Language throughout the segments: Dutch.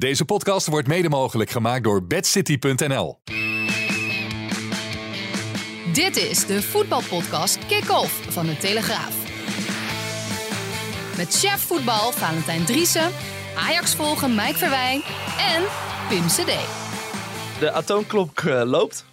Deze podcast wordt mede mogelijk gemaakt door bedcity.nl. Dit is de voetbalpodcast Kick-Off van de Telegraaf. Met chef voetbal Valentijn Driessen, Ajax volgen Mike Verwijn en Pim CD. De atoomklok eh, loopt.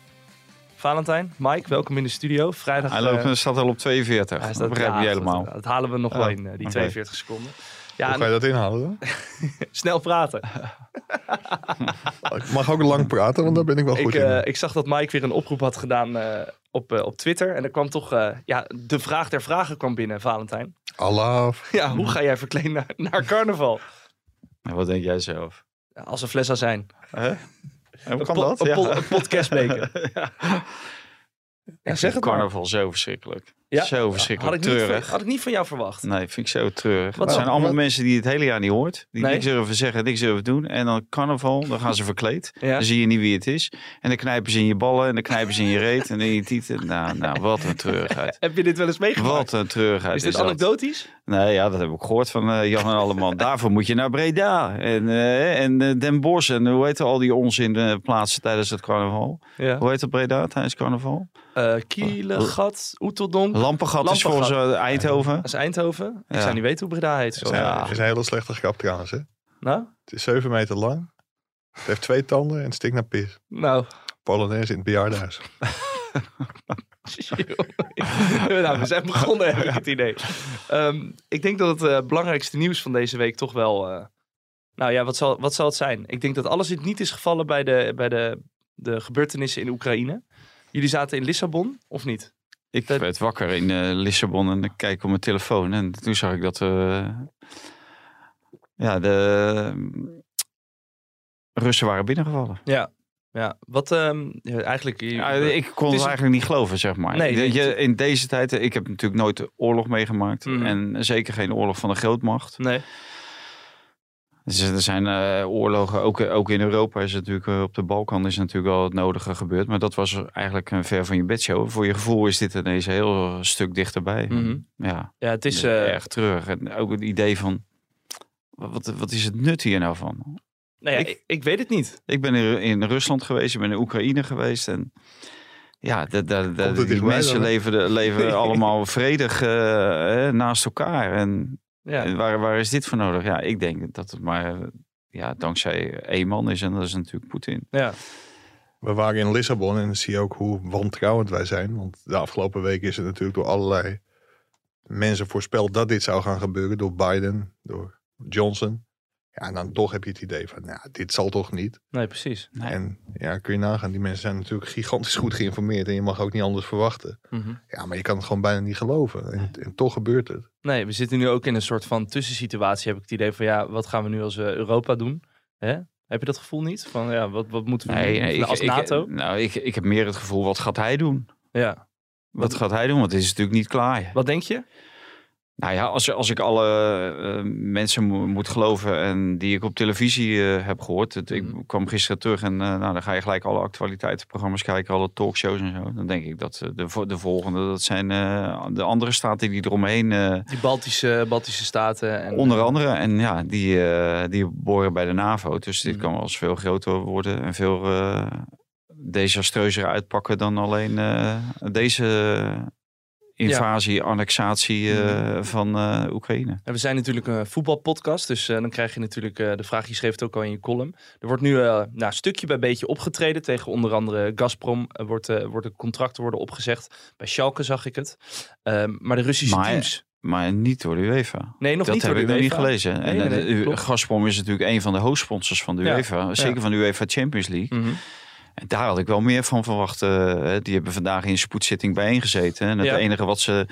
Valentijn, Mike, welkom in de studio. Vrijdag. Hij loopt, eh, staat al op 42. hij dat begrijp ja, je helemaal. Dat, halen we nog Oh, wel in, eh, die oké. 42 seconden. Ja, Hoe ga je dat inhalen dan? snel praten. Ik mag ook lang praten, want daar ben ik wel goed Ik, in. eh, ik zag dat Mike weer een oproep had gedaan eh, op, eh, op Twitter. En er kwam toch, eh, ja, de vraag der vragen kwam binnen, Valentijn. Allah. Ja, hoe ga jij verkleed naar, naar carnaval? En wat denk jij zelf? Ja, als een fles azijn. Hè? En hoe Een, kan dat? een, Ja. po- een podcastbeker. Ja, zeg het maar. Carnaval zo verschrikkelijk. Ja? Zo Had verschrikkelijk ik, niet van, treurig. had ik niet van jou verwacht. Nee, vind ik zo treurig. Wat Het zijn allemaal Wat? mensen die het hele jaar niet hoort. Die Nee. niks durven zeggen, niks durven doen. En dan carnaval, dan gaan ze verkleed. Ja. Dan zie je niet wie het is. En dan knijpen ze in je ballen en dan knijpen ze in je reet en in je tieten. Nou, nou, wat een treurigheid. Heb je dit wel eens meegemaakt? Wat een treurigheid is dit dat. anekdotisch? Nee, ja, dat heb ik gehoord van eh, Jan en Alleman. Daarvoor moet je naar Breda en, eh, en eh, Den Bosch en hoe heet al die onzin eh, plaatsen tijdens het carnaval. Ja. Hoe heet dat Breda tijdens carnaval? Eh Kielengat, Oeteldonk. Lampengat is Lampengat. volgens eh, Eindhoven. Dat is Eindhoven. Ik Ja. zou niet weten hoe Breda heet. Het is, een- Ja. het is een hele slechte grap trouwens. Hè? Nou? Het is 7 meter lang. Het heeft twee tanden en het stinkt naar pis. Nou. Polonaise in het bejaardenhuis. nou, we zijn begonnen, heb ik het idee. Ehm, ik denk dat het eh, belangrijkste nieuws van deze week toch wel... eh, nou ja, wat zal, wat zal het zijn? Ik denk dat alles niet is gevallen bij, de, bij de, de gebeurtenissen in Oekraïne. Jullie zaten in Lissabon, of niet? Ik Dat- werd wakker in eh, Lissabon en ik kijk op mijn telefoon. En toen zag ik dat eh, ja, de mm, Russen waren binnengevallen. Ja. Ja, wat ehm, eigenlijk... Ja, ik kon Het eigenlijk niet geloven, zeg maar. Nee, je, in deze tijd, ik heb natuurlijk nooit de oorlog meegemaakt. Mhm. En zeker geen oorlog van een grootmacht. Nee. Dus er zijn eh, oorlogen, ook, ook in Europa is het natuurlijk, eh, op de Balkan is natuurlijk al het nodige gebeurd. Maar dat was eigenlijk een ver van je bedshow. Voor je gevoel is dit ineens een heel stuk dichterbij. Mhm. Ja, Ja, het is... eh, erg terug. En ook het idee van, wat, wat is het nut hier nou van? nou ja, ik- ik, weet het niet. Ik ben in, in Rusland geweest, ik ben in Oekraïne geweest. En ja, de, de, de- het die mensen leven, leven allemaal vredig eh, eh, naast elkaar. En Ja. en waar, waar is dit voor nodig? Ja, ik denk dat het maar ja, dankzij één man is. En dat is natuurlijk Poetin. Ja. We waren in Lissabon en dan zie je ook hoe wantrouwend wij zijn. Want de afgelopen week is het natuurlijk door allerlei mensen voorspeld dat dit zou gaan gebeuren. Door Biden, door Johnson. Ja, en dan toch heb je het idee van, nou, dit zal toch niet. Nee, precies. Nee. En ja, kun je nagaan, die mensen zijn natuurlijk gigantisch goed geïnformeerd. En je mag ook niet anders verwachten. Mhm. Ja, maar je kan het gewoon bijna niet geloven. En, en toch gebeurt het. Nee, we zitten nu ook in een soort van tussensituatie. Heb ik het idee van, ja, wat gaan we nu als eh, Europa doen? Hè? Heb je dat gevoel niet? Van, ja, wat, wat moeten we Nee, doen? nee, ik, als ik- NATO? nou, ik, ik heb meer het gevoel, wat gaat hij doen? ja. Wat gaat hij doen? Want het is natuurlijk niet klaar. Wat denk je? Nou ja, als, als ik alle eh, mensen mo- moet geloven en die ik op televisie eh, heb gehoord. Het, Mhm. Ik kwam gisteren terug en eh, nou, dan ga je gelijk alle actualiteitsprogramma's kijken, alle talkshows en zo. Dan denk ik dat de, de volgende, dat zijn de andere staten die eromheen, Die Baltische, Baltische staten. En, onder andere. En ja, die, die behoren bij de NAVO. Dus dit Mhm. kan wel eens veel groter worden en veel desastreuzer uitpakken dan alleen deze invasie, annexatie eh, Mhm. van eh, Oekraïne. En we zijn natuurlijk een voetbalpodcast, dus eh, dan krijg je natuurlijk de vraag, je schreef het ook al in je column. Er wordt nu nou, stukje bij beetje opgetreden tegen onder andere Gazprom. Er wordt, worden contracten worden opgezegd. Bij Schalke zag ik het. Ehm, maar de Russische Maar- teams... Maar niet door de UEFA. Nee, nog dat niet heb door ik de nog niet UEFA. gelezen. Nee, en nee, eh, nee, de- klopt. Gazprom is natuurlijk een van de hoofdsponsors van de Ja, UEFA. Zeker ja. van de UEFA Champions League. Mhm. En daar had ik wel meer van verwacht. eh, die hebben vandaag in spoedzitting bijeengezeten. En het Ja. enige wat ze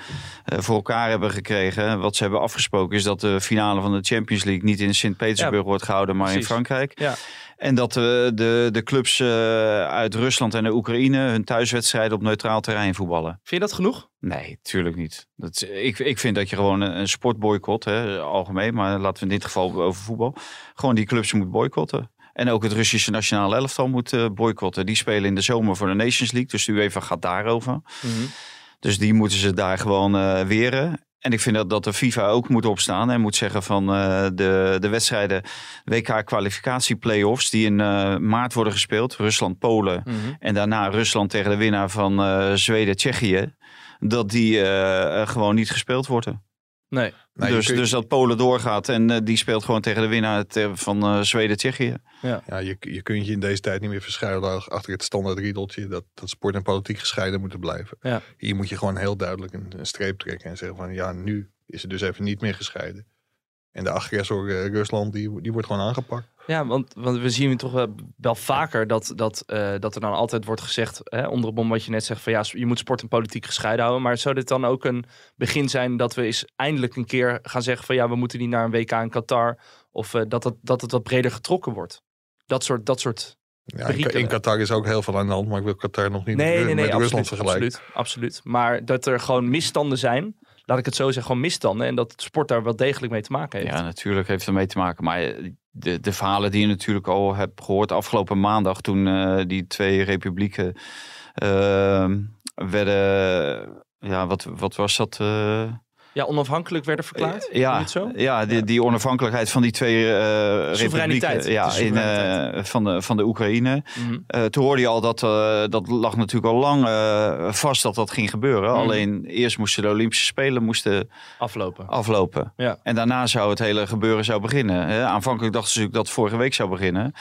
eh, voor elkaar hebben gekregen, wat ze hebben afgesproken, is dat de finale van de Champions League niet in Sint-Petersburg Ja, wordt gehouden, maar precies. in Frankrijk. Ja. En dat de, de, de clubs eh, uit Rusland en de Oekraïne hun thuiswedstrijden op neutraal terrein voetballen. Vind je dat genoeg? Nee, tuurlijk niet. Dat, ik, ik vind dat je gewoon een, een sportboycott, hè, algemeen, maar laten we in dit geval over voetbal, gewoon die clubs moet boycotten. En ook het Russische nationale elftal moet eh, boycotten. Die spelen in de zomer voor de Nations League, dus de UEFA gaat daarover. Mhm. Dus die moeten ze daar gewoon eh, weren. en ik vind dat, dat de FIFA ook moet opstaan en moet zeggen van eh, de, de wedstrijden WK kwalificatie playoffs die in maart worden gespeeld, Rusland, Polen Mhm. en daarna Rusland tegen de winnaar van eh, Zweden, Tsjechië, dat die gewoon niet gespeeld worden. Nee. Nou, dus, dus dat Polen doorgaat en eh, die speelt gewoon tegen de winnaar te- van eh, Zweden, Tsjechië. Ja, je, je kunt je in deze tijd niet meer verschuilen achter het standaard riedeltje dat, dat sport en politiek gescheiden moeten blijven. Ja. Hier moet je gewoon heel duidelijk een, een streep trekken en zeggen van ja, nu is het dus even niet meer gescheiden. En de agressor eh, Rusland, die, die wordt gewoon aangepakt. Ja, want, want we zien toch wel, wel vaker dat, dat, eh, dat er dan altijd wordt gezegd, hè, onder het bom wat je net zegt, van ja, je moet sport en politiek gescheiden houden. Maar zou dit dan ook een begin zijn dat we eens eindelijk een keer gaan zeggen van ja, we moeten niet naar een WK in Qatar. Of eh, dat, het, dat het wat breder getrokken wordt. Dat soort, dat soort Ja, in, Qatar is ook heel veel aan de hand, maar ik wil Qatar nog niet Nee, met, nee, nee, met absoluut, Rusland vergelijken. absoluut, absoluut. Maar dat er gewoon misstanden zijn, laat ik het zo zeggen, gewoon misstanden. En dat sport daar wel degelijk mee te maken heeft. Ja, natuurlijk heeft het ermee te maken. Maar eh, de, de verhalen die je natuurlijk al hebt gehoord afgelopen maandag toen eh, die twee republieken eh, werden, ja, wat, wat was dat? Ja, onafhankelijk werden verklaard? Je ja, zo? ja, die, die onafhankelijkheid van die twee eh Soevereiniteit. republieken ja, in, eh, van, de, van de Oekraïne. Mhm. Eh, toen hoorde je al dat eh, dat lag natuurlijk al lang eh, vast dat dat ging gebeuren. Mhm. Alleen eerst moesten de Olympische Spelen moesten Aflopen. aflopen. Ja. En daarna zou het hele gebeuren zou beginnen. Aanvankelijk dachten ze natuurlijk dat het vorige week zou beginnen.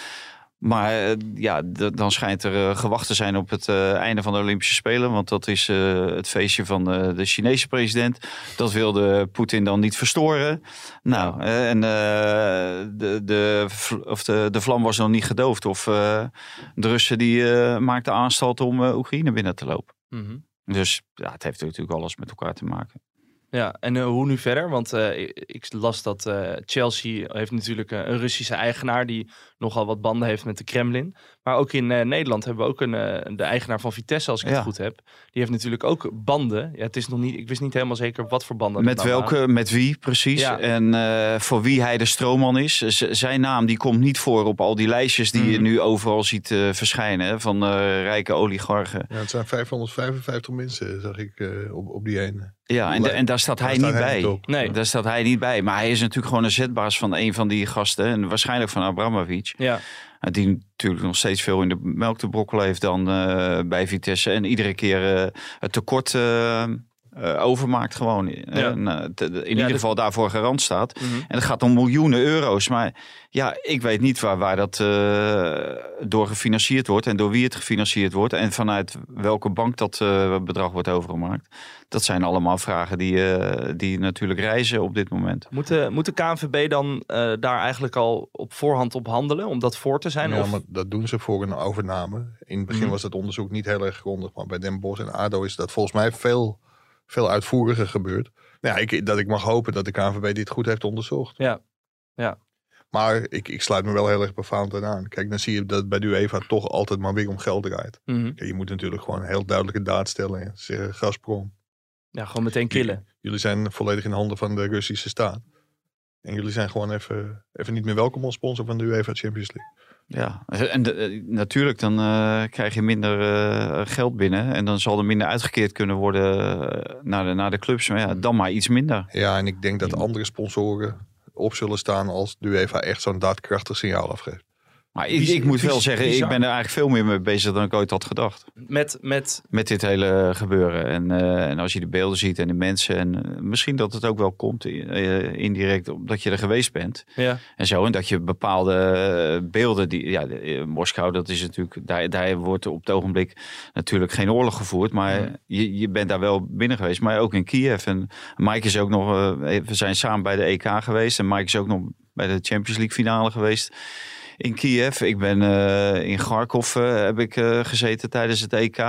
Maar eh, ja, dan schijnt er eh, gewacht te zijn op het eh, einde van de Olympische Spelen. Want dat is het feestje van de Chinese president. Dat wilde Poetin dan niet verstoren. Nou, en de, de, of de, de vlam was nog niet gedoofd. Of de Russen die maakten aanstalt om Oekraïne binnen te lopen. Mhm. Dus ja, het heeft natuurlijk alles met elkaar te maken. Ja, en hoe nu verder? Want ik, las dat Chelsea heeft natuurlijk een Russische eigenaar die nogal wat banden heeft met de Kremlin. Maar ook in eh, Nederland hebben we ook een, eh, de eigenaar van Vitesse, als ik Ja. het goed heb. Die heeft natuurlijk ook banden. Ja, het is nog niet, ik wist niet helemaal zeker wat voor banden. Met nou welke, met wie precies. Ja. En eh, voor wie hij de stroomman is. Z- zijn naam die komt niet voor op al die lijstjes die je Mhm. nu overal ziet eh, verschijnen. hè, Van eh, rijke oligarchen. Ja, het zijn 555 mensen, zag ik eh, op, op die ene. Ja, en, de- en daar staat Daar hij staat niet hij bij. niet. Nee. Daar staat hij niet bij. Maar hij is natuurlijk gewoon een zetbaas van een van die gasten. En waarschijnlijk van Abramovic. Ja, Eh, Die natuurlijk nog steeds veel in de melk te brokkelen heeft dan eh, bij Vitesse. En iedere keer eh, het tekort eh, overmaakt gewoon. En, eh, te- in ieder de- geval daarvoor garant staat. Mhm. En het gaat om miljoenen euro's. Maar ja, ik weet niet waar, waar dat eh, door gefinancierd wordt. En door wie het gefinancierd wordt. En vanuit welke bank dat eh, bedrag wordt overgemaakt. Dat zijn allemaal vragen die, eh, die natuurlijk reizen op dit moment. Moet de, moet de KNVB dan eh, daar eigenlijk al op voorhand op handelen om dat voor te zijn? Ja, of? maar dat doen ze voor een overname. In het begin Mhm. was het onderzoek niet heel erg grondig, maar bij Den Bosch en ADO is dat volgens mij veel, veel uitvoeriger gebeurd. Nou ja, ik, dat ik mag hopen dat de KNVB dit goed heeft onderzocht. Ja. Ja. Maar ik, ik sluit me wel heel erg befaamd aan. Kijk, dan zie je dat bij de UEFA toch altijd maar weer om geld draait. Mhm. Kijk, je moet natuurlijk gewoon een heel duidelijke daad stellen. en Zeggen, Gazprom, Ja, gewoon meteen killen. jullie zijn volledig in handen van de Russische staat. En jullie zijn gewoon even, even niet meer welkom als sponsor van de UEFA Champions League. Ja, en de- eh, natuurlijk dan eh, krijg je minder eh, geld binnen. En dan zal er minder uitgekeerd kunnen worden naar, de, naar de clubs. Maar ja, dan maar iets minder. Ja, en ik denk dat andere sponsoren op zullen staan als de UEFA echt zo'n daadkrachtig signaal afgeeft. Maar ik, moet wel bizar- zeggen, ik ben er eigenlijk veel meer mee bezig dan ik ooit had gedacht. Met, met Met dit hele gebeuren. En, eh, en als je de beelden ziet en de mensen. En eh, misschien dat het ook wel komt eh, indirect omdat je er geweest bent. ja, En zo. En dat je bepaalde eh, beelden. Die, ja, eh, Moskou, dat is natuurlijk. Daar, daar wordt op het ogenblik natuurlijk geen oorlog gevoerd. Maar je, je bent daar wel binnen geweest. Maar ook in Kiev. En Mike is ook nog. eh, we zijn samen bij de EK geweest. En Mike is ook nog bij de Champions League finale geweest. In Kiev. Ik ben eh, in Kharkov eh, heb ik eh, gezeten tijdens het EK.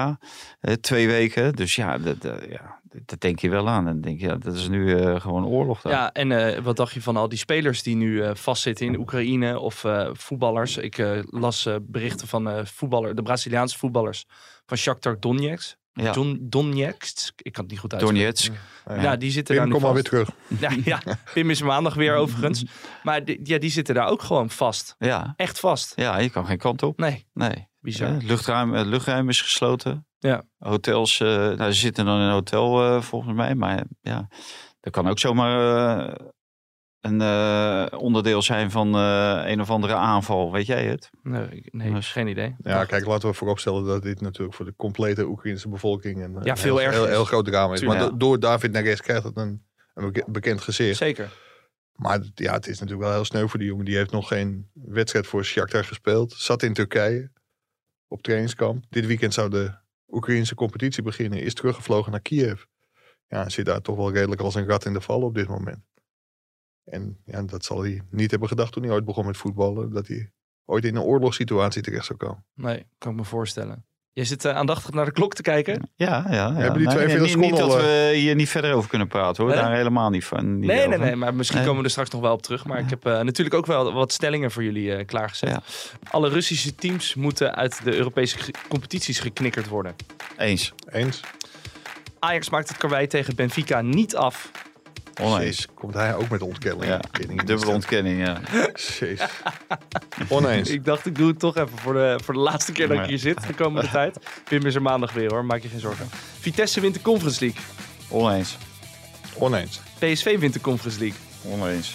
Twee weken. Dus ja, dat, ja, dat denk je wel aan. Dan denk je, ja, dat is nu gewoon oorlog. Daar. ja, en wat dacht je van al die spelers die nu vastzitten in Oekraïne of voetballers? Ik las berichten van voetballer, de Braziliaanse voetballers van Shakhtar Donetsk. Ja. Don, Donetsk, ik kan het niet goed uitspreken. Donetsk. Ja, die zitten Pim, daar nu kom maar weer terug. Ja, ja, Pim is maandag weer overigens. Maar die, ja, die zitten daar ook gewoon vast. Ja. Echt vast. ja, je kan geen kant op. Nee, Nee. bizar. Ja, het luchtruim, het luchtruim is gesloten. Ja. Hotels, eh, nou, ze zitten dan in een hotel eh, volgens mij. Maar ja, Dat kan ook zomaar eh, een eh, onderdeel zijn van eh, een of andere aanval. Weet jij het? Nee, ik- nee Dus- geen idee. Ja, kijk, laten we vooropstellen dat dit natuurlijk voor de complete Oekraïnse bevolking een, Ja, een veel heel, heel, groot drama is. Tuurlijk. Maar do- door David Neres krijgt het een, een beke- bekend gezicht. Zeker. Maar ja, het is natuurlijk wel heel sneu voor die jongen. Die heeft nog geen wedstrijd voor Shakhtar gespeeld. Zat in Turkije op trainingskamp. Dit weekend zou de Oekraïnse competitie beginnen. Is teruggevlogen naar Kiev. Ja, zit daar toch wel redelijk als een rat in de val op dit moment. En ja, dat zal hij niet hebben gedacht toen hij ooit begon met voetballen. Dat hij ooit in een oorlogssituatie terecht zou komen. Nee, kan ik me voorstellen. Je zit eh, aandachtig naar de klok te kijken. Ja, ja. ja. Hebben die 42 niet, niet seconden dat al, we hier niet verder over kunnen praten hoor. Nee? Daar helemaal niet van. niet Nee, nee, over. nee, maar misschien Nee. komen we er straks nog wel op terug. Maar ik heb eh, natuurlijk ook wel wat stellingen voor jullie eh, klaargezet. Ja. Alle Russische teams moeten uit de Europese competities geknikkerd worden. Eens. Eens? Ajax maakt het karwei tegen Benfica niet af. Oneens. Jezus, komt hij ook met ontkenning? Ja, Ontkenning in dubbele ontkenning, ja. Oneens. Ik dacht, ik doe het toch even voor de, voor de laatste keer dat ik hier zit de komende tijd. Wim is er maandag weer hoor, maak je geen zorgen. Vitesse wint de Conference League. Oneens. Oneens. PSV wint de Conference League. Oneens.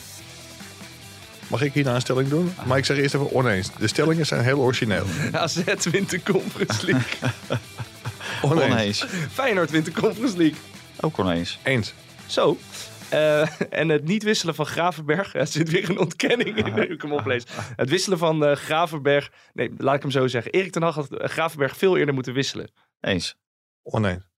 Mag ik hier nou een stelling doen? Maar ik zeg eerst even oneens. De stellingen zijn heel origineel. AZ wint de Conference League. Oneens. Oneens. Feyenoord wint de Conference League. Ook oneens. Eens. Zo. Eh, en het niet wisselen van Gravenberg. Er zit weer een ontkenning in nu ik hem oplees. Het wisselen van eh, Gravenberg. Nee, laat ik hem zo zeggen. Erik ten Hag had eh, Gravenberg veel eerder moeten wisselen. Eens. Oneens.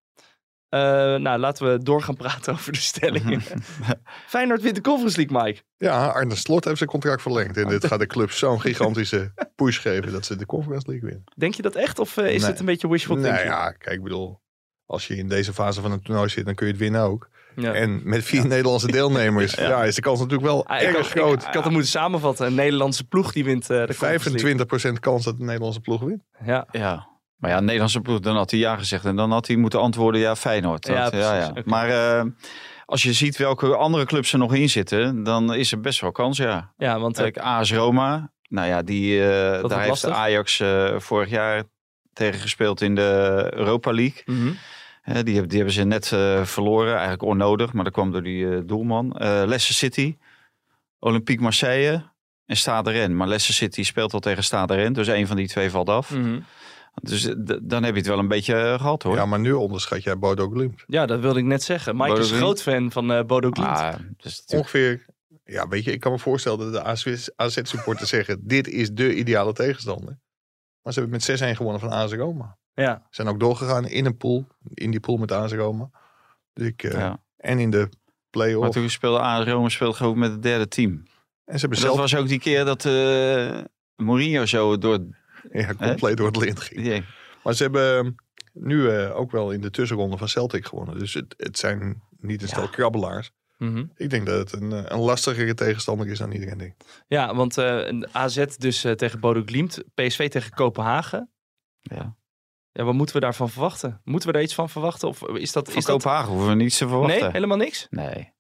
Eh, nou, laten we door gaan praten over de stellingen. Feyenoord wint de Conference League, Mike. Ja, Arne Slot heeft zijn contract verlengd. En dit gaat de club zo'n gigantische push geven dat ze de Conference League winnen. Denk je dat echt? Of is Nee. het een beetje wishful Nou thinking? ja, kijk, ik bedoel, als je in deze fase van het toernooi zit, dan kun je het winnen ook. Ja. En met vier Nederlandse deelnemers, ja. is de kans natuurlijk wel Ah, erg groot. ik, ik had het moeten samenvatten. Een Nederlandse ploeg die wint eh, de Conference League. 25% kans dat de Nederlandse ploeg wint. Ja. Ja. Maar ja, Nederlandse ploeg, dan had hij ja gezegd. En dan had hij moeten antwoorden, ja, Feyenoord. Ja, Dat- precies. Oké. Maar eh, als je ziet welke andere clubs er nog in zitten, dan is er best wel kans, ja. ja, want eh, Kijk, AS Roma, nou ja, die, eh, wordt daar heeft lastig. Ajax eh, vorig jaar tegen gespeeld in de Europa League. mhm. Hè, die, hebben, die hebben ze net eh, verloren, eigenlijk onnodig, maar dat kwam door die eh, doelman. Eh, Leicester City, Olympique Marseille en Stade Rennes. Maar Leicester City speelt al tegen Stade Rennes, dus een van die twee valt af. Mhm. Dus dan heb je het wel een beetje eh, gehad hoor. Ja, maar nu onderschat jij Bodo Glimt. ja, dat wilde ik net zeggen. Mike Bodo is groot fan van eh Bodo Glimt. Ah, dus natuurlijk- Ongeveer, ja, weet je, ik kan me voorstellen dat de AZ-supporters zeggen, dit is de ideale tegenstander. Maar ze hebben met 6-1 gewonnen van AS Roma. Ja. Ze zijn ook doorgegaan in een pool, in die pool met AS Roma. Dus ik, eh, ja. En in de Maar play-off. toen speelde AS Roma speelde gewoon met het derde team. En ze hebben Dat zelf was ook die keer dat eh Mourinho zo door... ja, compleet door het lint ging. Maar ze hebben eh, nu eh, ook wel in de tussenronde van Celtic gewonnen. Dus het, het zijn niet een stel krabbelaars. Mhm. Ik denk dat het een, een lastigere tegenstander is dan iedereen denkt. Ja, want eh, een AZ dus tegen Bodo Glimt, PSV tegen Kopenhagen. Ja. Ja, wat moeten we daarvan verwachten? Moeten we daar iets van verwachten? Of is dat... Van is dat... Kopenhagen hoeven we niets te verwachten. Nee, helemaal niks? Nee.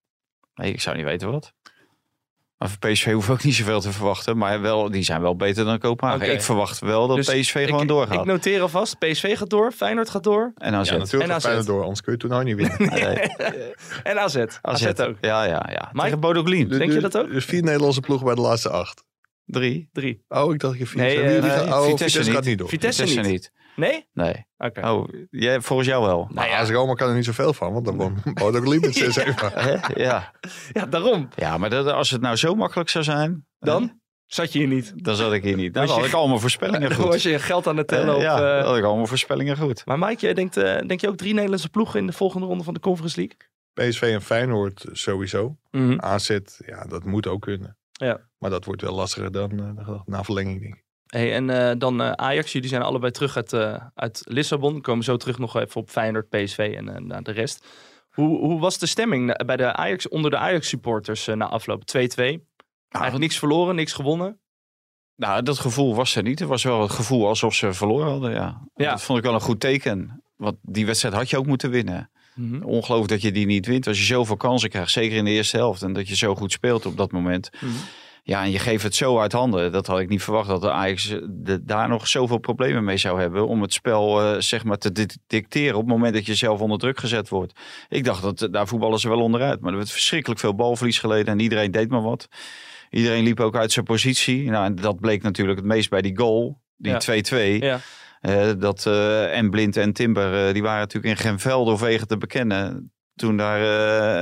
nee, ik zou niet weten wat. Maar voor PSV hoeven we ook niet zoveel te verwachten. Maar wel, die zijn wel beter dan Kopenhagen. Ik verwacht wel dat Dus PSV gewoon doorgaat. Ik noteer alvast, PSV gaat door, Feyenoord gaat door en AZ. Ja, natuurlijk En gaat AZ. Feyenoord door, anders kun je het toernooi niet winnen. Nee, en AZ. AZ, ook. Ja, ja, ja. Mike? Tegen Bodo. Denk je dat ook? Dus vier Nederlandse ploegen bij de laatste acht. Drie. Drie. Oh, ik dacht je vier. Nee, Wie- eh, nee, oh, Vitesse Vitesse, niet. gaat niet door. Vitesse, Vitesse niet. Nee? Nee. Oké. Oh, jij, volgens jou wel. Nou ja, AS Roma kan er niet zoveel van, want dan Glimt met 6 even. Hè? Ja. Ja, daarom. ja, maar dat, als het nou zo makkelijk zou zijn, Dan zat je hier niet. dan zat ik hier niet. Dan Was je- had ik allemaal voorspellingen Dan goed. was je je geld aan het tellen op... ja, eh, dan had ik allemaal voorspellingen goed. Maar Mike, jij denkt, eh, denk je ook drie Nederlandse ploegen in de volgende ronde van de Conference League? PSV en Feyenoord sowieso. Mhm. AZ, ja, dat moet ook kunnen. Ja. Maar dat wordt wel lastiger dan, eh, dan na verlenging, denk ik. Hey, en eh, dan eh, Ajax, jullie zijn allebei terug uit, eh, uit Lissabon. We komen zo terug nog even op Feyenoord, PSV en naar de rest. Hoe, hoe was de stemming bij de Ajax, onder de Ajax-supporters na afloop? 2-2. Eigenlijk niks verloren, niks gewonnen. Nou, dat gevoel was er niet. Het was wel het gevoel alsof ze verloren hadden, ja. Ja. Dat vond ik wel een goed teken. Want die wedstrijd had je ook moeten winnen. Mhm. Ongelooflijk dat je die niet wint. Als je zoveel kansen krijgt, zeker in de eerste helft. En dat je zo goed speelt op dat moment. Mhm. Ja, en je geeft het zo uit handen. Dat had ik niet verwacht dat de Ajax eh, de, daar nog zoveel problemen mee zou hebben. Om het spel eh, zeg maar te di- dicteren op het moment dat je zelf onder druk gezet wordt. Ik dacht dat eh, daar voetballen ze wel onderuit. Maar er werd verschrikkelijk veel balverlies geleden en iedereen deed maar wat. Iedereen liep ook uit zijn positie. Nou, en dat bleek natuurlijk het meest bij die goal. Die 2-2. Ja. Dat en Blind en Timber, die waren natuurlijk in geen veld of wegen te bekennen. Toen daar,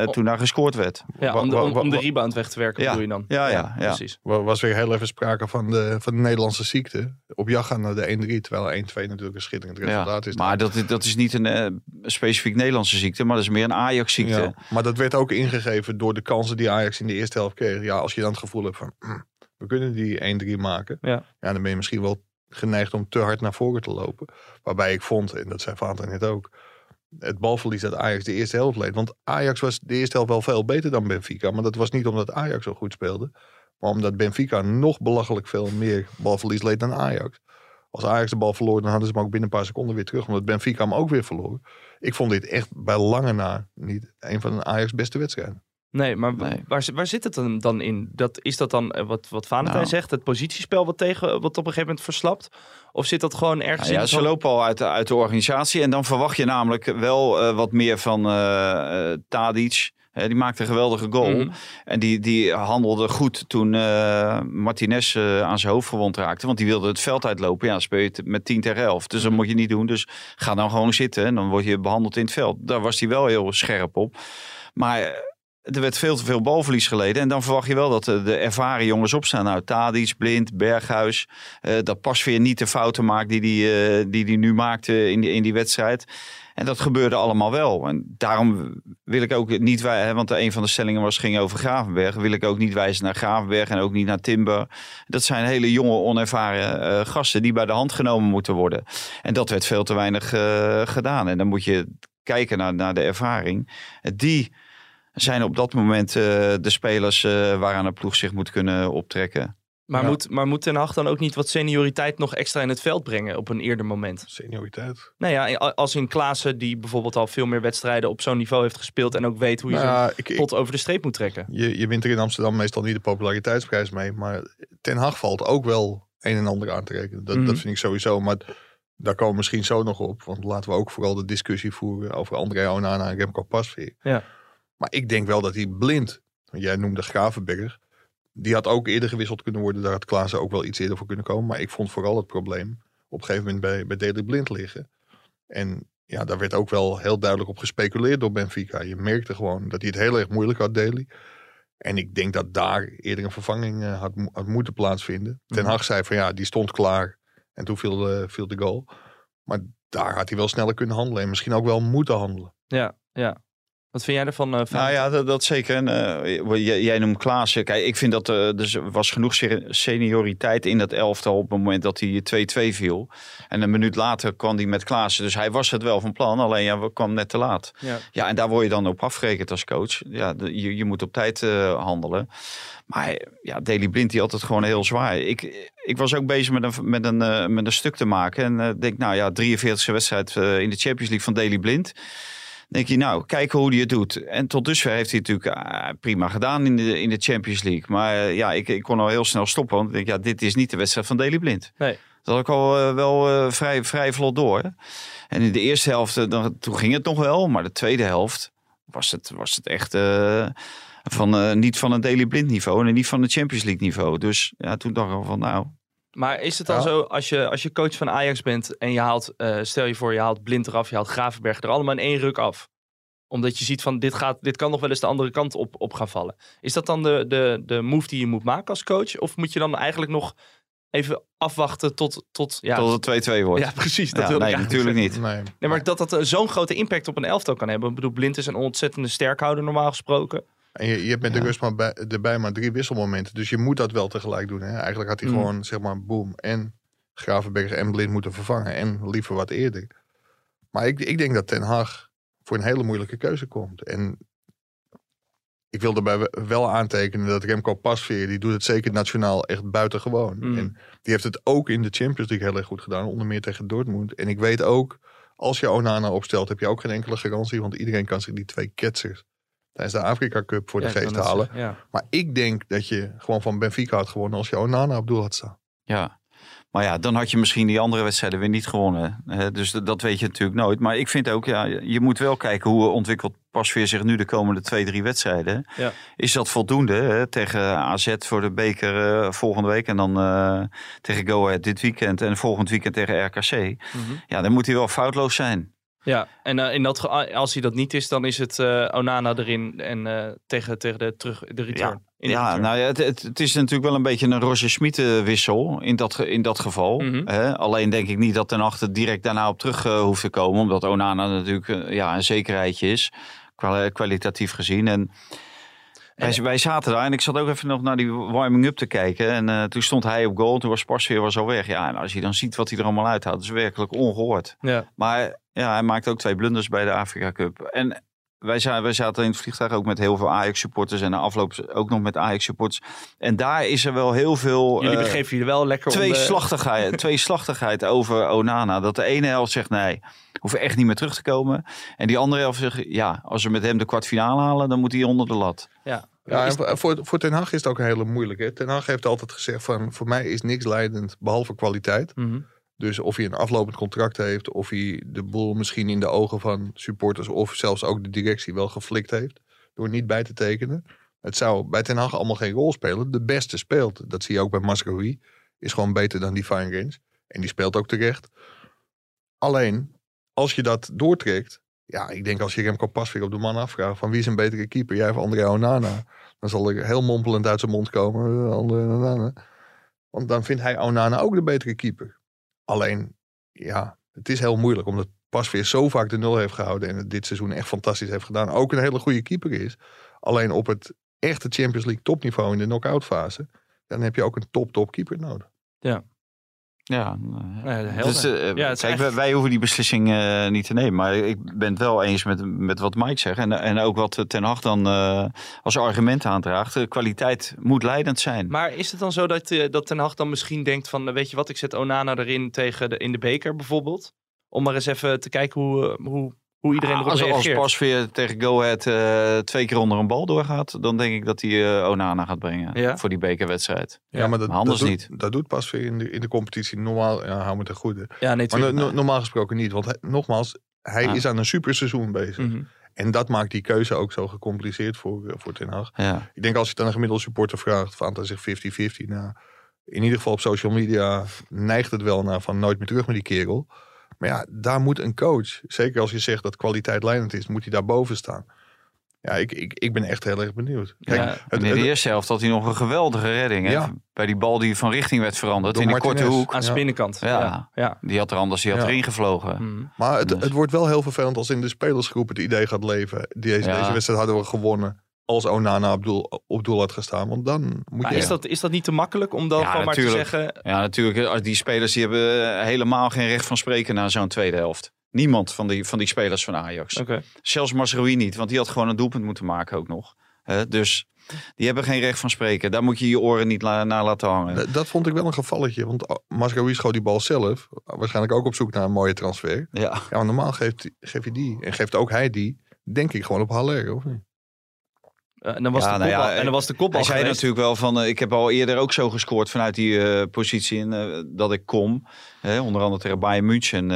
eh, Oh. toen daar gescoord werd. Ja, om, de, om, om de wa- rebound weg te werken Ja. bedoel je dan? Ja, ja, ja. Precies. Er was weer heel even sprake van de, van de Nederlandse ziekte. Op jacht gaan naar de 1-3, terwijl 1-2 natuurlijk een schitterend resultaat is. Maar dat, dat is niet een eh, specifiek Nederlandse ziekte, maar dat is meer een Ajax-ziekte. Ja, maar dat werd ook ingegeven door de kansen die Ajax in de eerste helft kreeg. Ja, als je dan het gevoel hebt van, "Hm, we kunnen die 1-3 maken. Ja. ja, dan ben je misschien wel geneigd om te hard naar voren te lopen. Waarbij ik vond, en dat zei Vater net ook, het balverlies dat Ajax de eerste helft leed. Want Ajax was de eerste helft wel veel beter dan Benfica. Maar dat was niet omdat Ajax zo goed speelde. Maar omdat Benfica nog belachelijk veel meer balverlies leed dan Ajax. Als Ajax de bal verloor, dan hadden ze hem ook binnen een paar seconden weer terug. Omdat Benfica hem ook weer verloor. Ik vond dit echt bij lange na niet een van Ajax beste wedstrijden. Nee, maar Nee. Waar, waar zit het dan, dan in? Dat, is dat dan eh, wat, wat Valentijn Nou. zegt, het positiespel wat, tegen, wat op een gegeven moment verslapt? Of zit dat gewoon ergens Nou in ja, ze lopen al uit de, uit de organisatie. En dan verwacht je namelijk wel eh, wat meer van eh, Tadic. Die maakte een geweldige goal. Mhm. En die, die handelde goed toen Martinez aan zijn hoofd gewond raakte. Want die wilde het veld uitlopen. Ja, dan speel je het met 10 tegen 11. Dus Mhm. dat moet je niet doen. Dus ga dan gewoon zitten. En dan word je behandeld in het veld. Daar was hij wel heel scherp op. Maar er werd veel te veel balverlies geleden. En dan verwacht je wel dat de, ervaren jongens opstaan. Nou, Tadic, Blind, Berghuis. eh, dat Pasveer niet de fouten maakt die hij die, die die nu maakte in die, in die wedstrijd. En dat gebeurde allemaal wel. En daarom wil ik ook niet wijzen, want een van de stellingen was ging over Gravenberg. Wil ik ook niet wijzen naar Gravenberg en ook niet naar Timber. Dat zijn hele jonge, onervaren eh, gasten die bij de hand genomen moeten worden. En dat werd veel te weinig eh, gedaan. En dan moet je kijken naar, naar de ervaring. Die zijn op dat moment eh, de spelers eh, waaraan een ploeg zich moet kunnen optrekken. Maar, Ja. moet, maar moet Ten Hag dan ook niet wat senioriteit nog extra in het veld brengen op een eerder moment? Senioriteit. Nou ja, als in Klaassen die bijvoorbeeld al veel meer wedstrijden op zo'n niveau heeft gespeeld en ook weet hoe je Nou ik, pot over de streep moet trekken. je, je wint er in Amsterdam meestal niet de populariteitsprijs mee. Maar Ten Hag valt ook wel een en ander aan te rekenen. Dat, Mhm. dat vind ik sowieso. Maar daar komen we misschien zo nog op. Want laten we ook vooral de discussie voeren over André Onana en Remco Pasveer. Ja. Maar ik denk wel dat hij blind, jij noemde Gravenberg. Die had ook eerder gewisseld kunnen worden. Daar had Klaassen ook wel iets eerder voor kunnen komen. Maar ik vond vooral het probleem op een gegeven moment bij, bij Daley Blind liggen. En ja, daar werd ook wel heel duidelijk op gespeculeerd door Benfica. Je merkte gewoon dat hij het heel erg moeilijk had, Daley. En ik denk dat daar eerder een vervanging eh, had, had moeten plaatsvinden. Ten Hag zei van ja, die stond klaar. En toen viel, de viel de goal. Maar daar had hij wel sneller kunnen handelen. En misschien ook wel moeten handelen. Ja, ja. Wat vind jij ervan? eh, Nou ja, dat, dat zeker. En, eh, jij, jij noemt Klaassen. Kijk, ik vind dat er dus was genoeg se- senioriteit in dat elftal op het moment dat hij 2-2 viel. En een minuut later kwam hij met Klaassen. Dus hij was het wel van plan, alleen ja, we kwam net te laat. ja. Ja, en daar word je dan op afgerekend als coach. Ja, je, je moet op tijd eh, handelen. Maar ja, Daley Blind die had het gewoon heel zwaar. Ik, ik was ook bezig met een, met een, eh, met een stuk te maken. En eh, denk, nou ja, 43e wedstrijd eh, in de Champions League van Daley Blind. Denk je, nou, kijken hoe hij het doet. En tot dusver heeft hij het natuurlijk ah, prima gedaan in de, in de Champions League. Maar eh, ja, ik, ik kon al heel snel stoppen. Want ik denk, ja, dit is niet de wedstrijd van Daley Blind. Nee. Dat had ik al eh, wel eh, vrij, vrij vlot door. En in de eerste helft, eh, dan, toen ging het nog wel. Maar de tweede helft was het, was het echt eh, van, eh, niet van een Daily Blind niveau. En niet van een Champions League niveau. Dus ja, toen dacht ik al van nou... Maar is het dan Ja. zo, als je, als je coach van Ajax bent en je haalt, eh, stel je voor, je haalt Blind eraf, je haalt Gravenberg er allemaal in één ruk af. Omdat je ziet van, dit, gaat, dit kan nog wel eens de andere kant op, op gaan vallen. Is dat dan de, de, de move die je moet maken als coach? Of moet je dan eigenlijk nog even afwachten tot... tot ja, Tot het 2-2 wordt. ja precies. Dat Ja, wilde nee, ik natuurlijk zeggen. niet. Nee, Nee, maar dat dat eh, zo'n grote impact op een elftal kan hebben. Ik bedoel, Blind is een ontzettende sterkhouder normaal gesproken. En je, je hebt met de rust maar bij, erbij maar drie wisselmomenten. Dus je moet dat wel tegelijk doen. Hè? Eigenlijk had hij Mm. gewoon, zeg maar, boom. En Gravenberg en Blind moeten vervangen. En liever wat eerder. Maar ik, ik denk dat Ten Hag voor een hele moeilijke keuze komt. En ik wil daarbij we- wel aantekenen dat Remco Pasveer... die doet het zeker nationaal echt buitengewoon. Mm. En die heeft het ook in de Champions League heel erg goed gedaan. Onder meer tegen Dortmund. En ik weet ook, als je Onana opstelt... heb je ook geen enkele garantie. Want iedereen kan zich die twee ketsers tijdens de Afrika Cup voor Ja, de geest halen. Ja. Maar ik denk dat je gewoon van Benfica had gewonnen als je Onana op doel had staan. Ja. Maar ja, dan had je misschien die andere wedstrijden weer niet gewonnen. Hè? Dus dat, dat weet je natuurlijk nooit. Maar ik vind ook, ja, je moet wel kijken hoe ontwikkelt Pasveer zich nu de komende twee, drie wedstrijden. Ja. Is dat voldoende hè? tegen AZ voor de beker eh, volgende week en dan eh, tegen Go Ahead dit weekend en volgend weekend tegen RKC. Mhm. Ja, dan moet hij wel foutloos zijn. Ja, en eh, in dat ge- als hij dat niet is, dan is het eh, Onana erin en eh, tegen, tegen de, terug, de return. Ja, return. nou ja, het, het, het is natuurlijk wel een beetje een Roger eh, wissel in dat, in dat geval. Mhm. Hè? Alleen denk ik niet dat ten achter direct daarna op terug hoeft te komen. Omdat Onana natuurlijk ja, een zekerheidje is, kwali- kwalitatief gezien. En wij, wij zaten daar en ik zat ook even nog naar die warming-up te kijken. En toen stond hij op goal, toen was Pasveer was al weg. Ja, en als je dan ziet wat hij er allemaal uithaalt, dat is werkelijk ongehoord. ja. Maar ja, hij maakte ook twee blunders bij de Afrika Cup. En wij, za- wij zaten in het vliegtuig ook met heel veel Ajax-supporters. En na afloop ook nog met Ajax-supporters. En daar is er wel heel veel... Jullie eh, begeven je wel lekker twee om de... slachtigheid, twee slachtigheid over Onana. Dat de ene helft zegt nee, hoeven echt niet meer terug te komen. En die andere helft zegt ja, als we met hem de kwartfinale halen, dan moet hij onder de lat. Ja. Ja, voor, voor Ten Hag is het ook een hele moeilijke. Ten Hag heeft altijd gezegd van, voor mij is niks leidend behalve kwaliteit. Mhm. Dus of hij een aflopend contract heeft, of hij de boel misschien in de ogen van supporters of zelfs ook de directie wel geflikt heeft door niet bij te tekenen. Het zou bij Ten Hag allemaal geen rol spelen. De beste speelt. Dat zie je ook bij Mascarui. Is gewoon beter dan die Fine Games. En die speelt ook terecht. Alleen, als je dat doortrekt. Ja, ik denk als je Remco Pasveer op de man afvraagt van wie is een betere keeper? Jij of André Onana? Dan zal er heel mompelend uit zijn mond komen. eh, André Onana. Want dan vindt hij Onana ook de betere keeper. Alleen, ja, het is heel moeilijk omdat Pasveer zo vaak de nul heeft gehouden en het dit seizoen echt fantastisch heeft gedaan. Ook een hele goede keeper is. Alleen op het echte Champions League topniveau in de knock-out fase, dan heb je ook een top-top keeper nodig. Ja, Ja, dus, eh, Ja, het is kijk, wij, hoeven die beslissing eh, niet te nemen. Maar ik ben het wel eens met, met wat Mike zegt. En, en ook wat Ten Hag dan eh, als argument aandraagt. De kwaliteit moet leidend zijn. Maar is het dan zo dat, eh, dat Ten Hag dan misschien denkt van... eh, weet je wat, ik zet Onana erin tegen de, in de beker bijvoorbeeld. Om maar eens even te kijken hoe, eh, hoe, hoe iedereen erop als, als reageert. Pasveer tegen Go Ahead eh, twee keer onder een bal doorgaat, dan denk ik dat hij eh, Onana gaat brengen Ja. voor die bekerwedstrijd. Ja, maar dat, maar anders dat doet, niet. Dat doet Pasveer in de, in de competitie normaal. Ja, hou me ten goede. Ja, nee, Maar tuurlijk. no- no- normaal gesproken niet. Want hij- nogmaals, hij Ja. is aan een superseizoen bezig. Mhm. En dat maakt die keuze ook zo gecompliceerd voor, eh, voor Ten Hag. Ja. Ik denk als je het aan een gemiddelde supporter vraagt, van hij zegt 50-50. Nou, in ieder geval op social media neigt het wel naar van nooit meer terug met die kerel. Maar ja, daar moet een coach, zeker als je zegt dat kwaliteit leidend is, moet hij daar boven staan. Ja, ik, ik, ik ben echt heel erg benieuwd. Kijk, Ja. het- in de het- eerste helft had hij nog een geweldige redding. Hè? Ja. Bij die bal die van richting werd veranderd Door in Martinez. korte hoek. Aan zijn Ja. binnenkant. Ja. Ja. ja. Die had er anders, die had Ja. erin gevlogen. Mhm. maar het, Dus- het wordt wel heel vervelend als in de spelersgroep het idee gaat leven. Deze, Ja. deze wedstrijd hadden we gewonnen als Onana op doel, op doel had gestaan. Want dan moet Maar je... is, dat, is dat niet te makkelijk om dan Ja, gewoon maar te zeggen... Ja, natuurlijk. als Die spelers die hebben eh, helemaal geen recht van spreken na zo'n tweede helft. Niemand van die, van die spelers van Ajax. Oké. Zelfs Masrui niet, want die had gewoon een doelpunt moeten maken ook nog. Hè, dus die hebben geen recht van spreken. Daar moet je je oren niet la- naar laten hangen. Dat- Dat vond ik wel een gevalletje. Want Mascaroui schoot die bal zelf. Waarschijnlijk ook op zoek naar een mooie transfer. Ja. Ja, maar normaal geeft, geef je die. En geeft ook hij die. Denk ik gewoon op Haller, of niet? Eh, en dan was Ja, de nou ja, en dan was de kopbal Hij zei natuurlijk wel van, eh, ik heb al eerder ook zo gescoord vanuit die eh, positie in, dat ik kom. Hè, onder andere tegen Bayern München.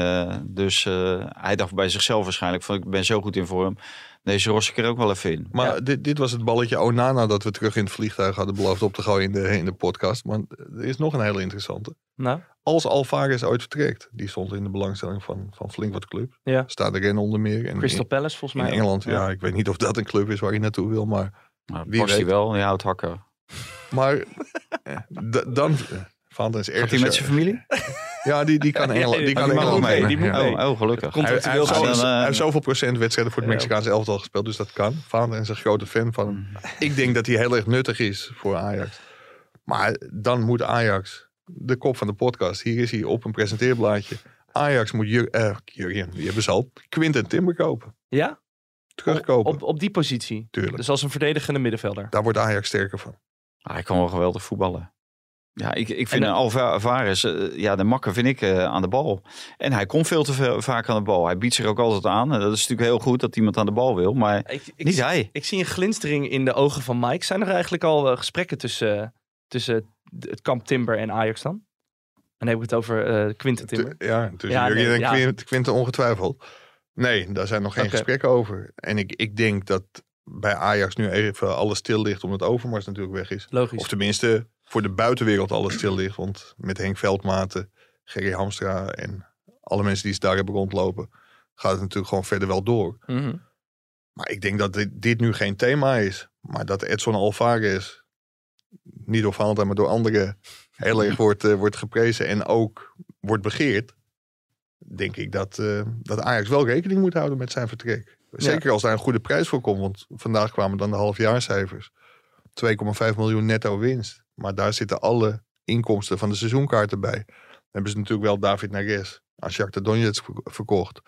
dus hij dacht bij zichzelf waarschijnlijk van, ik ben zo goed in vorm. Deze ros ik er ook wel even in. Maar Ja. dit, dit was het balletje Onana dat we terug in het vliegtuig hadden beloofd op te gooien in de, in de podcast. Maar er is nog een hele interessante. Nou, Als Alvarez ooit vertrekt, die stond in de belangstelling van, van flink wat clubs. Ja. Staat er in onder meer. En Crystal in, Palace volgens in mij. Engeland, ja. ik weet niet of dat een club is waar je naartoe wil. Maar, Nou, Wie past hij wel, die houdt hakken. maar eh, dan... Is erg. Gaat hij met zijn familie? Ja, die, die kan Engeland, die die kan Engeland mee, mee. die moet Ja. mee. Oh, oh, gelukkig. Komt- Hij, hij, heeft Contractueel zo- dan, eh, hij heeft zoveel procent wedstrijden voor het Ja. Mexicaanse elftal gespeeld, dus dat kan. Vader is een grote fan van hem. Ik denk dat hij heel erg nuttig is voor Ajax. Maar dan moet Ajax, de kop van de podcast, hier is hij op een presenteerblaadje. Ajax moet Jur, eh, Jurgen, die hebben ze al, Quinten Timber kopen. Ja? Terugkopen, Op, op die positie. tuurlijk. Dus als een verdedigende middenvelder. Daar wordt Ajax sterker van. Ah, hij kan wel geweldig voetballen. Ja, ik, ik vind dan- een Alvarez, eh, ja, de makker vind ik eh, aan de bal. En hij komt veel te veel, vaak aan de bal. Hij biedt zich ook altijd aan. En dat is natuurlijk heel goed dat iemand aan de bal wil, maar Ik, ik, niet hij. ik zie een glinstering in de ogen van Mike. Zijn er eigenlijk al eh, gesprekken tussen, eh, tussen het kamp Timber en Ajax dan? En dan heb ik het over eh Quinten Timber. Ja, tussen Ja, nee, en ja. Quint- Quinten ongetwijfeld. Nee, daar zijn nog geen gesprekken over. En ik, ik denk dat bij Ajax nu even alles stil ligt omdat Overmars natuurlijk weg is. Logisch. Of tenminste voor de buitenwereld alles stil ligt. Want met Henk Veldmaten, Gerry Hamstra en alle mensen die ze daar hebben rondlopen, gaat het natuurlijk gewoon verder wel door. Mhm. Maar ik denk dat dit, dit nu geen thema is. Maar dat Edson Alvarez, niet door Valentijn, maar door anderen, heel erg wordt, eh, wordt geprezen en ook wordt begeerd. Denk ik dat, eh, dat Ajax wel rekening moet houden met zijn vertrek. Zeker als daar een goede prijs voor komt. Want vandaag kwamen dan de halfjaarcijfers. 2,5 miljoen netto winst. Maar daar zitten alle inkomsten van de seizoenkaarten bij. Dan hebben ze natuurlijk wel David Neres aan Shakhtar Donetsk verkocht.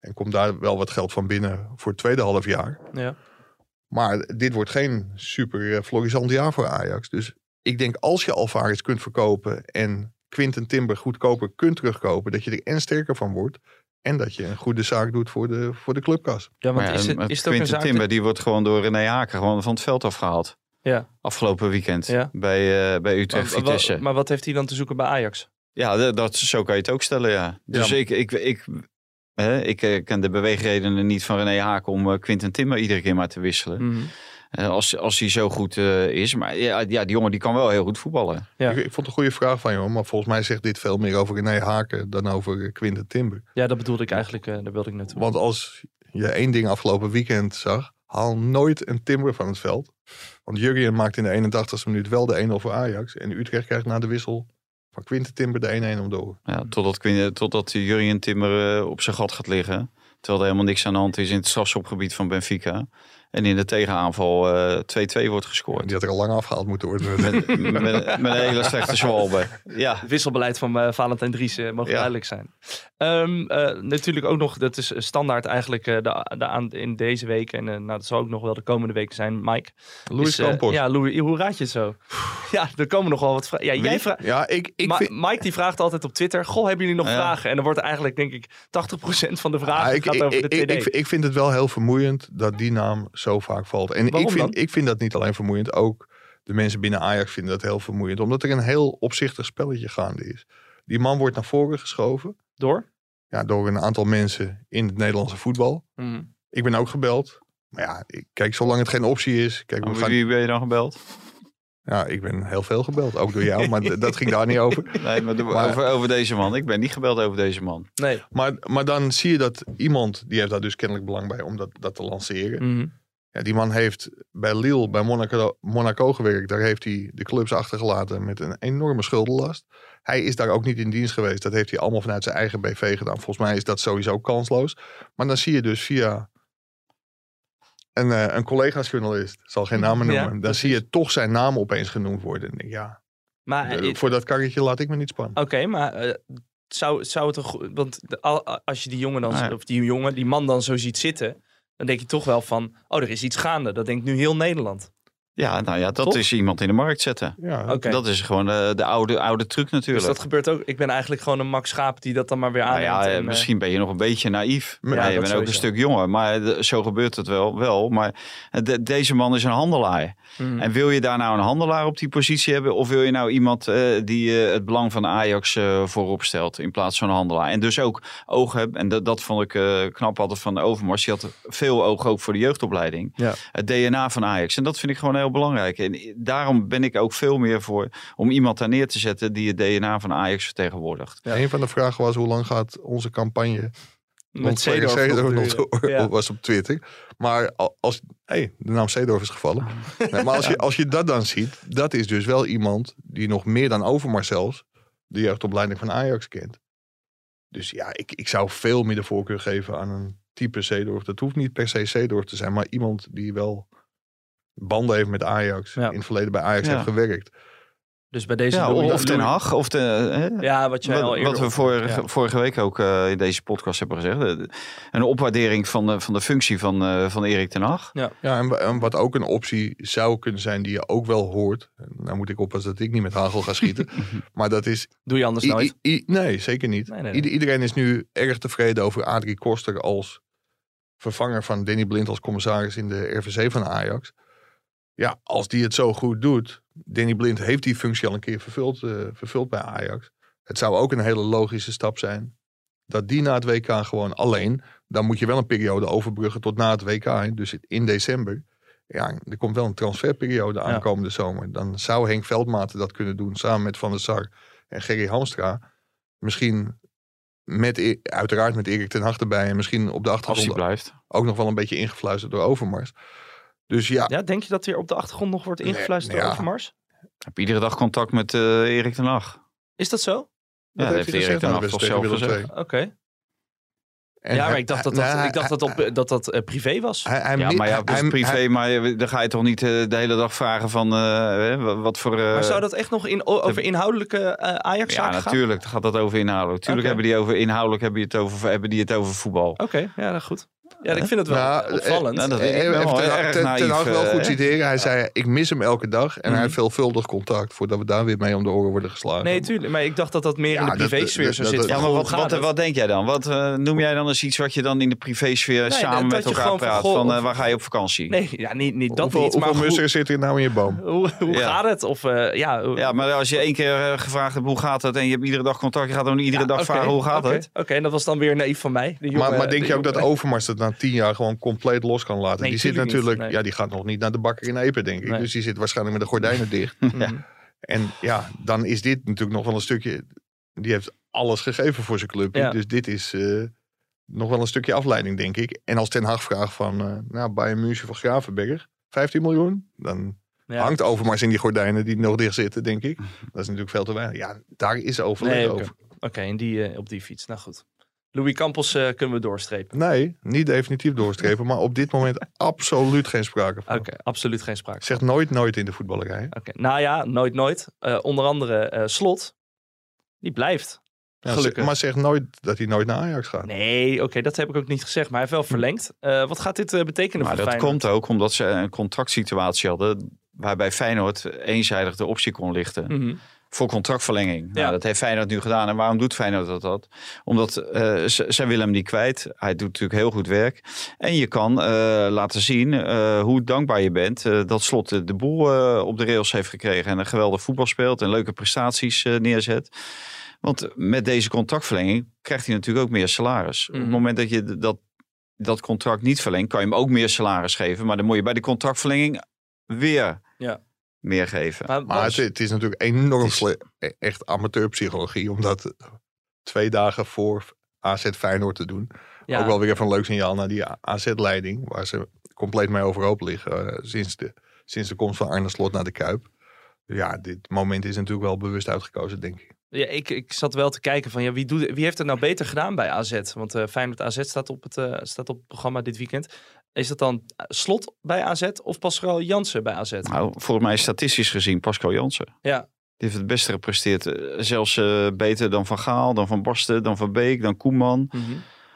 En komt daar wel wat geld van binnen voor het tweede half jaar. Ja. Maar dit wordt geen super eh, florissant jaar voor Ajax. Dus ik denk als je Alvarez kunt verkopen en Quinten Timber goedkoper kunt terugkopen, dat je er en sterker van wordt. En dat je een goede zaak doet voor de, voor de clubkas. Ja, want Maar ja, is, het, is het ook een Quinten zaak... Timber, die wordt gewoon door René Haken gewoon van het veld afgehaald. Ja. Afgelopen weekend Ja. bij, eh, bij Utrecht maar, Vitesse. maar, maar wat heeft hij dan te zoeken bij Ajax? Ja, dat, dat, zo kan je het ook stellen, ja. Dus Ja. ik, ik, ik, hè, ik eh, ken de beweegredenen niet van René Haken om eh, Quinten Timmer iedere keer maar te wisselen. Mhm. Eh, als, als hij zo goed eh, is. Maar ja, ja, die jongen die kan wel heel goed voetballen. Ja. Ik, ik vond het een goede vraag van jou, maar volgens mij zegt dit veel meer over René Haken dan over Quinten Timber. Ja, dat bedoelde ik eigenlijk. eh daar wilde ik naartoe. Want als je één ding afgelopen weekend zag, haal nooit een Timber van het veld. Want Jurgen maakt in de 81ste minuut wel de 1-0 voor Ajax. En Utrecht krijgt na de wissel van Quinten Timber de 1-1 om door. Ja, totdat, Quin- totdat Jurien Timmer eh, op zijn gat gaat liggen. Terwijl er helemaal niks aan de hand is in het strafschopgebied van Benfica. En in de tegenaanval eh 2-2 wordt gescoord. Die had er al lang afgehaald moeten worden. Met, met, met een hele slechte zwalbe. Ja, Het wisselbeleid van eh, Valentijn Dries eh, mogen Ja. duidelijk zijn. Ehm, eh, natuurlijk ook nog, dat is standaard eigenlijk eh, de, de aan, in deze week. En eh, nou, dat zal ook nog wel de komende weken zijn, Mike. Louis Is, eh, Campos. ja, Louis, hoe raad je het zo? ja, er komen nog wel wat vragen. Ja, jij vraagt... Ja, ik, ik Ma- vind... Mike die vraagt altijd op Twitter: Goh, hebben jullie nog Ja. vragen? En dan wordt eigenlijk, denk ik, 80% van de vragen ik, gaat over ik, de TD. ik, ik vind het wel heel vermoeiend dat die naam zo vaak valt. En Waarom ik vind, dan? ik vind dat niet alleen vermoeiend, ook de mensen binnen Ajax vinden dat heel vermoeiend. Omdat er een heel opzichtig spelletje gaande is. Die man wordt naar voren geschoven Door? ja, door een aantal mensen in het Nederlandse voetbal. Mhm. Ik ben ook gebeld. Maar ja, ik, kijk, zolang het geen optie is. Kijk, we gaan, wie ben je dan gebeld? ja, ik ben heel veel gebeld, ook door jou, maar dat ging daar niet over. Nee, maar, de- Maar- over, over deze man. Ik ben niet gebeld over deze man. Nee. Maar, maar dan zie je dat iemand, die heeft daar dus kennelijk belang bij om dat, dat te lanceren. Mhm. Ja, die man heeft bij Lille, bij Monaco, Monaco gewerkt. Daar heeft hij de clubs achtergelaten met een enorme schuldenlast. Hij is daar ook niet in dienst geweest. Dat heeft hij allemaal vanuit zijn eigen BV gedaan. Volgens mij is dat sowieso kansloos. Maar dan zie je dus via een, eh, een collega-journalist, zal geen namen Ja, noemen. dan precies. zie je toch zijn naam opeens genoemd worden. En denk, ja, Maar eh, eh, voor dat karretje laat ik me niet spannen. Oké, maar zou, zou het een goed... Want de- als je die jongen dan, ja. of die jongen, die man dan zo ziet zitten, dan denk je toch wel van, oh, er is iets gaande. Dat denkt nu heel Nederland. Ja, nou ja, dat is iemand in de markt zetten. Ja. Dat is gewoon eh, de oude, oude truc Dus natuurlijk. dat gebeurt ook. Ik ben eigenlijk gewoon een Max Schaap die dat dan maar weer Nou aanneemt. ja, eh, en, eh, misschien ben je nog een beetje naïef. Ja, Ja, je bent ook een stuk jonger, maar de- zo gebeurt het wel. wel. Maar de- deze man is een handelaar. mhm. En wil je daar nou een handelaar op die positie hebben? Of wil je nou iemand eh, die eh, het belang van Ajax eh, voorop stelt in plaats van een handelaar? En dus ook oog hebben. En dat, dat vond ik eh, knap altijd van Overmars. Die had veel oog ook voor de jeugdopleiding. Ja. Het DNA van Ajax. En dat vind ik gewoon heel belangrijk. En daarom ben ik ook veel meer voor om iemand daar neer te zetten die het DNA van Ajax vertegenwoordigt. Ja. Een van de vragen was hoe lang gaat onze campagne met Zeedorf Ja. was op Twitter. Maar al- als, hey, de naam Zeedorf is gevallen. Nee, maar als je, als je dat dan ziet, dat is dus wel iemand die nog meer dan Overmars zelfs de jeugdopleiding van Ajax kent. Dus ja, ik, ik zou veel meer de voorkeur geven aan een type Zeedorf. Dat hoeft niet per se Zeedorf te zijn, maar iemand die wel banden heeft met Ajax. Ja. In het verleden bij Ajax Ja. heeft gewerkt. Dus bij deze Ja, Louis- of Ten Hag. Of de, hè? Ja, wat jij al Wat, eerder wat we vorige, ja. vorige week ook eh, in deze podcast hebben gezegd. Een opwaardering van de, van de functie van, eh, van Erik ten Hag. Ja, en, wa- en wat ook een optie zou kunnen zijn die je ook wel hoort. Nou moet ik oppassen dat ik niet met hagel ga schieten. maar dat is... Doe je anders nooit. i- i- nee, zeker niet. Nee, nee, nee. Ieder- iedereen is nu erg tevreden over Adrie Koster als vervanger van Danny Blind als commissaris in de RVC van Ajax. Ja, als die het zo goed doet. Danny Blind heeft die functie al een keer vervuld, eh, vervuld bij Ajax. Het zou ook een hele logische stap zijn. Dat die na het WK gewoon alleen. Dan moet je wel een periode overbruggen tot na het WK. Dus in december. Ja, er komt wel een transferperiode Ja. aankomende zomer. Dan zou Henk Veldmaten dat kunnen doen. Samen met Van der Sar en Gerry Hamstra. Misschien met, E- uiteraard met Erik ten Hag erbij. En misschien op de Als hij achtergrond blijft. ook nog wel een beetje ingefluisterd door Overmars. Dus ja, Ja, denk je dat er op de achtergrond nog wordt Nee, ingefluisterd door ja. Overmars? Ik heb iedere dag contact met eh, Erik ten Hag. Is dat zo? Ja, dat dat heeft Erik ten Hag toch zelf gezegd. Oké. En Ja, maar hij- ik dacht dat dat, nou, ik dacht dat, op, dat, dat eh, privé was. hij- hij- Ja, maar ja, dat hij- privé, hij- maar dan ga je toch niet eh, de hele dag vragen van eh, wat voor... eh, maar zou dat echt nog in, over inhoudelijke eh Ajax-zaken Ja, gaan? natuurlijk dan gaat dat over inhoudelijk. Tuurlijk hebben die over inhoudelijk hebben die het over, hebben die het over voetbal. Oké, ja, nou goed. Ja, ik vind het wel Nou, eh, opvallend. nou, dat- Eh, ik even wel ten, erg ten, ten naïef, Hag wel eh, goed citeren. Hij zei, ik mis hem elke dag. En hij heeft veelvuldig contact voordat we daar weer mee om de oren worden geslagen. nee, tuurlijk. Maar ik dacht dat dat meer Ja, in de privésfeer zou zitten. Ja, Van, maar wat, wat, wat denk jij dan? Wat eh, noem jij dan eens iets wat je dan in de privésfeer dat- samen dat met elkaar van, praat? Van, eh, of- waar ga je op vakantie? Nee, ja, niet, niet dat hoeveel niet. Maar hoeveel hoe, mussen zit er nou in je boom? hoe, hoe Ja. gaat het? Of eh, ja, hoe- Ja, maar als je één keer eh, gevraagd hebt hoe gaat het en je hebt iedere dag contact, je gaat dan iedere dag vragen hoe gaat het? Oké, en dat was dan weer naïef van mij. maar, maar denk de je ook dat Overmars dat na tien jaar gewoon compleet los kan laten? Nee, die zit niet, natuurlijk, nee. ja, die gaat nog niet naar de bakker in Epe, denk ik. Nee. Dus die zit waarschijnlijk met de gordijnen dicht. En ja, dan is dit natuurlijk nog wel een stukje. Die heeft alles gegeven voor zijn club. Ja. Dus dit is eh, nog wel een stukje afleiding, denk ik. En als Ten Hag vraagt van, eh nou, Bayern München van Gravenberg, 15 miljoen, dan Ja. hangt Overmars in die gordijnen die nog dicht zitten, denk ik. Dat is natuurlijk veel te weinig. Ja, daar is overleg Nee, over. Oké, en die, eh, op die fiets. Nou goed. Louis Campos eh, kunnen we doorstrepen. Nee, niet definitief doorstrepen, maar op dit moment absoluut geen sprake van. Oké, absoluut geen sprake. Zeg nooit nooit in de voetballerij. Oké, Nou ja, nooit nooit. Eh, onder andere eh, Slot. Die blijft. Ja, Gelukkig. zeg- maar zeg nooit dat hij nooit naar Ajax gaat. Nee, oké, dat heb ik ook niet gezegd. Maar hij heeft wel verlengd. Eh, wat gaat dit eh, betekenen Maar voor dat Feyenoord? komt ook omdat ze een contractsituatie hadden waarbij Feyenoord eenzijdig de optie kon lichten Mhm. Voor contractverlenging. Ja. Nou, dat heeft Feyenoord nu gedaan. En waarom doet Feyenoord dat? dat? Omdat ze, zij willen hem niet kwijt. Hij doet natuurlijk heel goed werk. En je kan eh, laten zien eh, hoe dankbaar je bent dat Slot de, boel op de rails heeft gekregen. En een geweldig voetbal speelt en leuke prestaties neerzet. Want met deze contractverlenging krijgt hij natuurlijk ook meer salaris. Op Mhm. het moment dat je dat, dat contract niet verlengt, kan je hem ook meer salaris geven. Maar dan moet je bij de contractverlenging weer Ja. Meer geven. Maar, Maar het, was- het is natuurlijk enorm is- e- echt amateurpsychologie om dat twee dagen voor AZ Feyenoord te doen. ja, Ook wel weer even een leuk signaal naar die AZ-leiding, waar ze compleet mee overhoop liggen eh, sinds, de, sinds de komst van Arne Slot naar de Kuip. Ja, dit moment is natuurlijk wel bewust uitgekozen, denk ik. ja, ik, ik zat wel te kijken van ja, wie, doet, wie heeft het nou beter gedaan bij AZ? Want eh Feyenoord AZ staat op, het, eh, staat op het programma dit weekend. Is dat dan Slot bij AZ of Pascal Jansen bij AZ? Nou, volgens mij statistisch gezien Pascal Jansen. Ja, Die heeft het beste gepresteerd. eh, Zelfs eh, beter dan Van Gaal, dan Van Basten, dan Van Beek, dan Koeman. Mhm.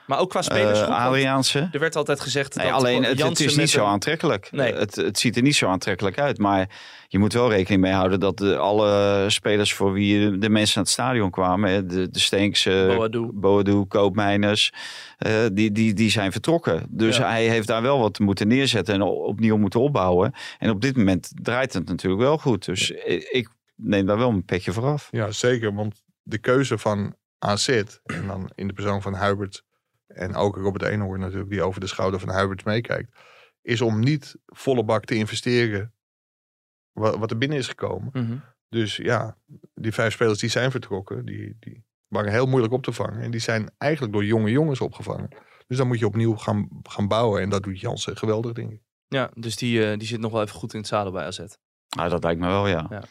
Maar ook qua spelersgroep. want Adriaanse. er werd altijd gezegd Nee, dat alleen het, is niet zo een- aantrekkelijk. Nee. Het, het ziet er niet zo aantrekkelijk uit. Maar je moet wel rekening mee houden dat de, alle spelers voor wie de mensen naar het stadion kwamen. hè, De, de Stenks, Boadu. Boadu, Koopmeiners. eh, die, die, die zijn vertrokken. Dus Ja. hij heeft daar wel wat moeten neerzetten en opnieuw moeten opbouwen. En op dit moment draait het natuurlijk wel goed. Dus ik, ik neem daar wel een petje voor af. Ja, zeker. Want de keuze van AZ, en dan in de persoon van Hubert en ook Robert Eenhoorn natuurlijk, die over de schouder van Hubert meekijkt, is om niet volle bak te investeren wat, wat er binnen is gekomen. Mhm. Dus ja, die vijf spelers die zijn vertrokken, die, die waren heel moeilijk op te vangen. En die zijn eigenlijk door jonge jongens opgevangen. Dus dan moet je opnieuw gaan, gaan bouwen. En dat doet Jansen geweldig, denk ik. Ja, dus die, eh, die zit nog wel even goed in het zadel bij AZ. Nou, dat lijkt me wel, ja. Ja.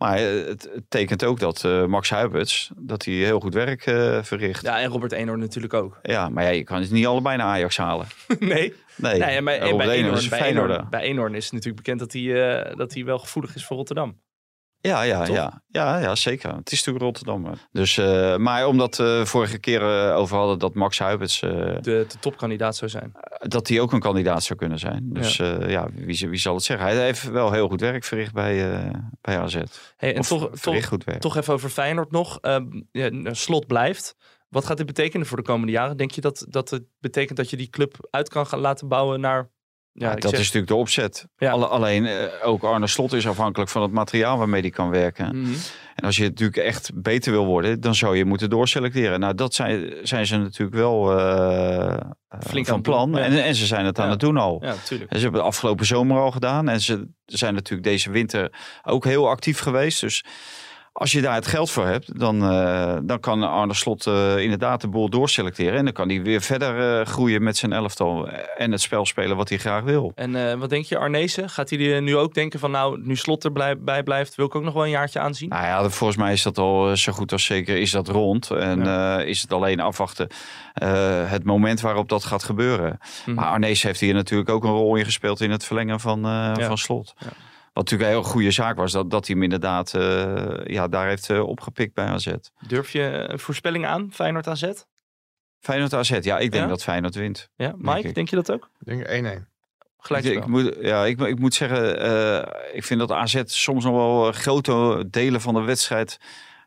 Maar eh, het, het tekent ook dat eh, Max Huiberts, dat hij heel goed werk eh, verricht. Ja. Ja, en Robert Eenhoorn natuurlijk ook. maar ja, je kan het niet allebei naar Ajax halen. nee, Nee, nee en bij, en bij, Eenhoorn is bij, Feyenoorder. Eenhoorn, bij Eenhoorn is het natuurlijk bekend dat hij, dat hij wel gevoelig is voor Rotterdam. Ja, ja, ja, ja, ja, zeker. Het is natuurlijk Rotterdam. Dus, eh, maar omdat we vorige keer eh, over hadden dat Max Huibers, eh, De, de topkandidaat zou zijn. dat hij ook een kandidaat zou kunnen zijn. Dus ja, ja wie, wie zal het zeggen? Hij heeft wel heel goed werk verricht bij, bij AZ. Hey, en Of toch, toch, goed werk. toch even over Feyenoord nog. Ehm, ja, slot blijft. Wat gaat dit betekenen voor de komende jaren? Denk je dat, dat het betekent dat je die club uit kan gaan laten bouwen naar... Ja, dat zeg- is natuurlijk de opzet. Ja. Alle- alleen eh, ook Arne Slot is afhankelijk van het materiaal waarmee hij kan werken. Mhm. En als je natuurlijk echt beter wil worden, dan zou je moeten doorselecteren. Nou, dat zijn, zijn ze natuurlijk wel eh, Flink van plan. doen, ja. En, en ze zijn het aan het doen al. Ja, natuurlijk. En ze hebben het afgelopen zomer al gedaan. En ze zijn natuurlijk deze winter ook heel actief geweest. Dus als je daar het geld voor hebt, dan, eh, dan kan Arne Slot eh, inderdaad de boel doorselecteren. En dan kan hij weer verder eh, groeien met zijn elftal. En het spel spelen wat hij graag wil. En wat denk je, Arnezen? Gaat hij nu ook denken van, nou, nu Slot erbij bij blijft, wil ik ook nog wel een jaartje aanzien? Nou ja, volgens mij is dat al zo goed als zeker is dat rond. En is het alleen afwachten het moment waarop dat gaat gebeuren. Mhm. Maar Arnees heeft hier natuurlijk ook een rol in gespeeld in het verlengen van, Ja. van slot. Ja. Wat natuurlijk een heel goede zaak was, dat, dat hij hem inderdaad eh, ja, daar heeft eh, opgepikt bij AZ. Durf je een voorspelling aan, Feyenoord AZ? Feyenoord AZ, ja, ik denk Ja? dat Feyenoord wint. Ja, Mike, ik. denk je dat ook? Ik denk 1-1. Gelijk Ik, ik, moet, ja, ik, ik moet zeggen, eh, ik vind dat AZ soms nog wel grote delen van de wedstrijd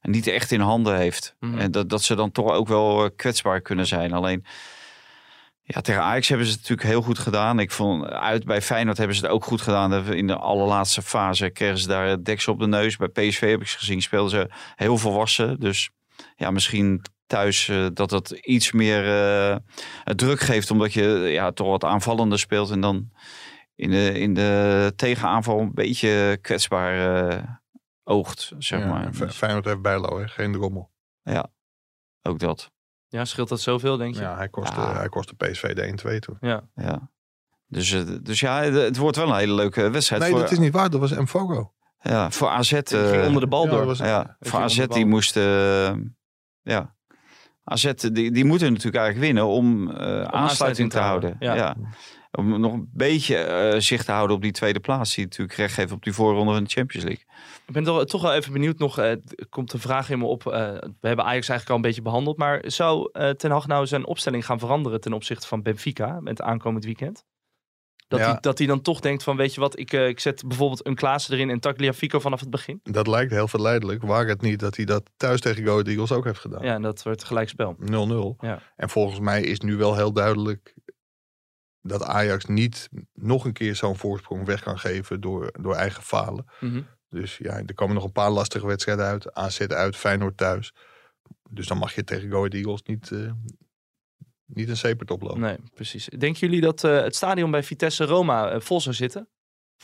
niet echt in handen heeft. Mhm. En dat, dat ze dan toch ook wel kwetsbaar kunnen zijn. Alleen, ja, tegen Ajax hebben ze het natuurlijk heel goed gedaan. Ik vond uit bij Feyenoord hebben ze het ook goed gedaan. In de allerlaatste fase kregen ze daar het deksel op de neus. Bij PSV heb ik ze gezien, speelden ze heel volwassen. Dus ja, misschien thuis eh, dat het iets meer eh, druk geeft. Omdat je ja, toch wat aanvallender speelt. En dan in de, in de tegenaanval een beetje kwetsbaar eh, oogt, zeg Ja, maar. Dus, Feyenoord heeft Bijlo, hè? geen drommel. ook dat. Ja, scheelt dat zoveel, denk je? Ja, hij kostte, Ja. hij kostte PSV de 1-2 toen. Ja. Ja. Dus, eh, dus ja, het, wordt wel een hele leuke wedstrijd. Nee, voor, dat is niet waar. Dat was Mfogo. ja, voor AZ. Eh, onder de bal ja, door. dat was- ja, voor AZ die bal. moest... eh, ja. AZ die, die moeten natuurlijk eigenlijk winnen om eh, aansluiting te houden. ja. Ja. Om nog een beetje eh, zicht te houden op die tweede plaats. Die natuurlijk recht geeft op die voorronde van de Champions League. Ik ben toch, toch wel even benieuwd nog. eh, er komt een vraag in me op. eh, we hebben Ajax eigenlijk al een beetje behandeld. Maar zou eh, Ten Hag nou zijn opstelling gaan veranderen ten opzichte van Benfica met aankomend weekend? Dat, Ja. hij, dat hij dan toch denkt van, weet je wat, ik, ik zet bijvoorbeeld een Klaassen erin en Tagliafico vanaf het begin. Dat lijkt heel verleidelijk. Waar het niet dat hij dat thuis tegen Go Ahead Eagles ook heeft gedaan. Ja, en dat wordt gelijkspel. 0-0. Ja. En volgens mij is nu wel heel duidelijk dat Ajax niet nog een keer zo'n voorsprong weg kan geven door, door eigen falen. Mhm. Dus ja, er komen nog een paar lastige wedstrijden uit. AZ uit, Feyenoord thuis. Dus dan mag je tegen Go Ahead Eagles niet, eh, niet een sepert oplopen. Nee, precies. Denken jullie dat eh, het stadion bij Vitesse Roma eh, vol zou zitten?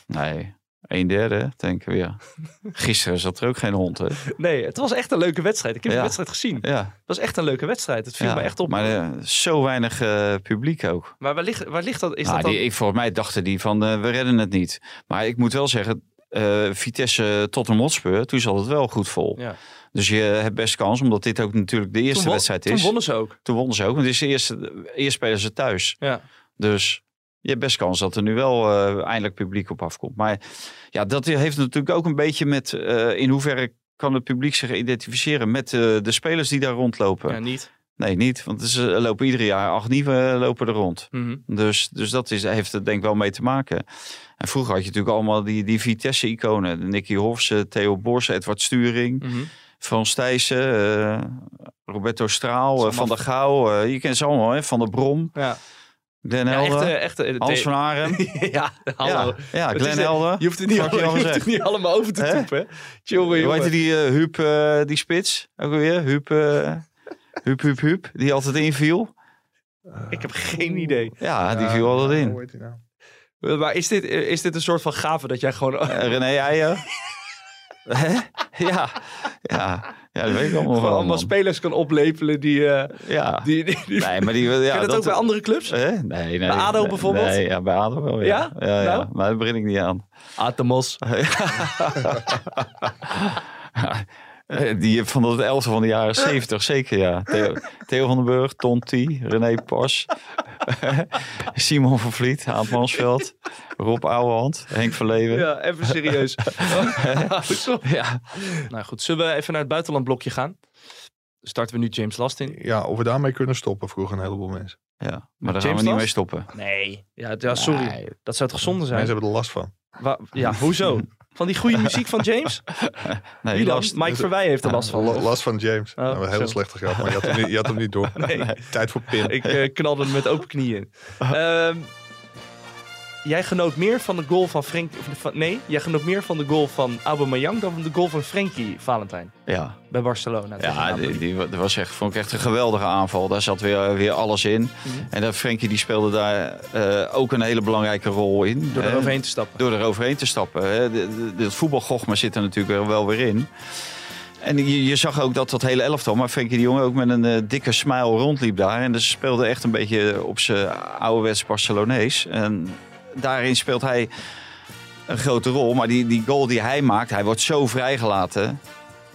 Nee, een derde, denk ik weer. Gisteren zat er ook geen hond, hè? Nee, het was echt een leuke wedstrijd. Ik heb Ja. de wedstrijd gezien. Het Ja, was echt een leuke wedstrijd. Het viel ja. me echt op. Maar Maar, eh, zo weinig eh, publiek ook. waar, ligt, waar ligt dat? Is Nou, dat dan... die, ik, volgens mij dachten die van eh, we redden het niet. Maar ik moet wel zeggen, Vitesse tot een Hotspur, toen zat het wel goed vol. Ja. Dus je hebt best kans, omdat dit ook natuurlijk de eerste Toen won- wedstrijd Toen is. wonnen ze ook. Toen wonnen ze ook, want het is de eerste, eerst spelen ze thuis. Ja. Dus je hebt best kans dat er nu wel eh, eindelijk publiek op afkomt. Maar ja, dat heeft natuurlijk ook een beetje met eh, in hoeverre kan het publiek zich identificeren met eh, de spelers die daar rondlopen. ja, niet. Nee, niet, want ze lopen ieder jaar acht nieuwe lopen er rond. Mhm. Dus, dus dat is, heeft er denk ik wel mee te maken. En vroeger had je natuurlijk allemaal die, die Vitesse-iconen. Nicky Hofs, eh, Theo Bos, Edward Sturing, Mhm. Frans Thijssen, Roberto Straal, Van der Gouw. je kent ze allemaal, hè? Van der Brom, Ja. Glenn Ja, Helder, Hans de- van Arem. ja, hallo. Ja, ja Het Glenn is, Helder. Je hoeft het niet, allemaal, je je al hoeft het gezegd. niet allemaal over te toepen. hè? Jongen, Hoe heet die uh, Huub, eh, die spits? Ook weer? Huub, eh Huub, Huub, Huub. Die altijd inviel. Ik heb geen idee. Ja, die viel altijd in. Hoe heet die nou? Maar is dit, is dit een soort van gave dat jij gewoon... René Eijer. Ja, ja, ja, dat weet ik allemaal wel. allemaal spelers kan oplepelen die... eh, Ja. die, die, die- Nee, maar die... Ja, Kan je dat, ook bij andere clubs? Hè? Nee, nee. Bij ADO nee, bijvoorbeeld? Nee, ja, bij ADO wel, ja. Ja? Ja, ja, Nou? maar daar begin ik niet aan. Atemos. Eh, Die van het elfde van de jaren zeventig, zeker ja. Theo, Theo van den Burg, Tonti, René Pas. Simon van Vliet, Aad Mansveld, Rob Ouwehand, Henk Verleven. Ja, even serieus. Ja. nou goed, zullen we even naar het buitenland blokje gaan? Starten we nu James Last in? Ja, of we daarmee kunnen stoppen, vroegen een heleboel mensen. ja. Maar daar James gaan we niet Last? mee stoppen. Nee. Ja, ja sorry. Nee. Dat zou het gezonde zijn. Mensen hebben er last van. Wa- ja, hoezo? Van die goede muziek van James? Nee, Wie dan? last. Mike Verwij heeft er last van. La- Last van James. Oh, Nou, een hele slechte grap, maar je had hem niet, je had hem niet door. Nee. Tijd voor Pim. Ik eh, knalde hem met open knieën in. Jij genoot meer van de goal van Frank... Van, nee, jij genoot meer van de goal van Aubameyang dan van de goal van Frankie Valentijn Ja, bij Barcelona. ja die, die wa- dat was echt, vond ik echt een geweldige aanval. Daar zat weer, weer alles in. Mhm. En dat Frenkie die speelde daar eh, ook een hele belangrijke rol in. Door hè. eroverheen te stappen. Door eroverheen te stappen. Hè. Het voetbalgochma zit er natuurlijk wel weer in. En je, je zag ook dat dat hele elftal, maar Frenkie de Jong ook met een eh, dikke smile rondliep daar. En dus speelde echt een beetje op zijn ouderwets Barcelonees. En daarin speelt hij een grote rol. Maar die, die goal die hij maakt, hij wordt zo vrijgelaten.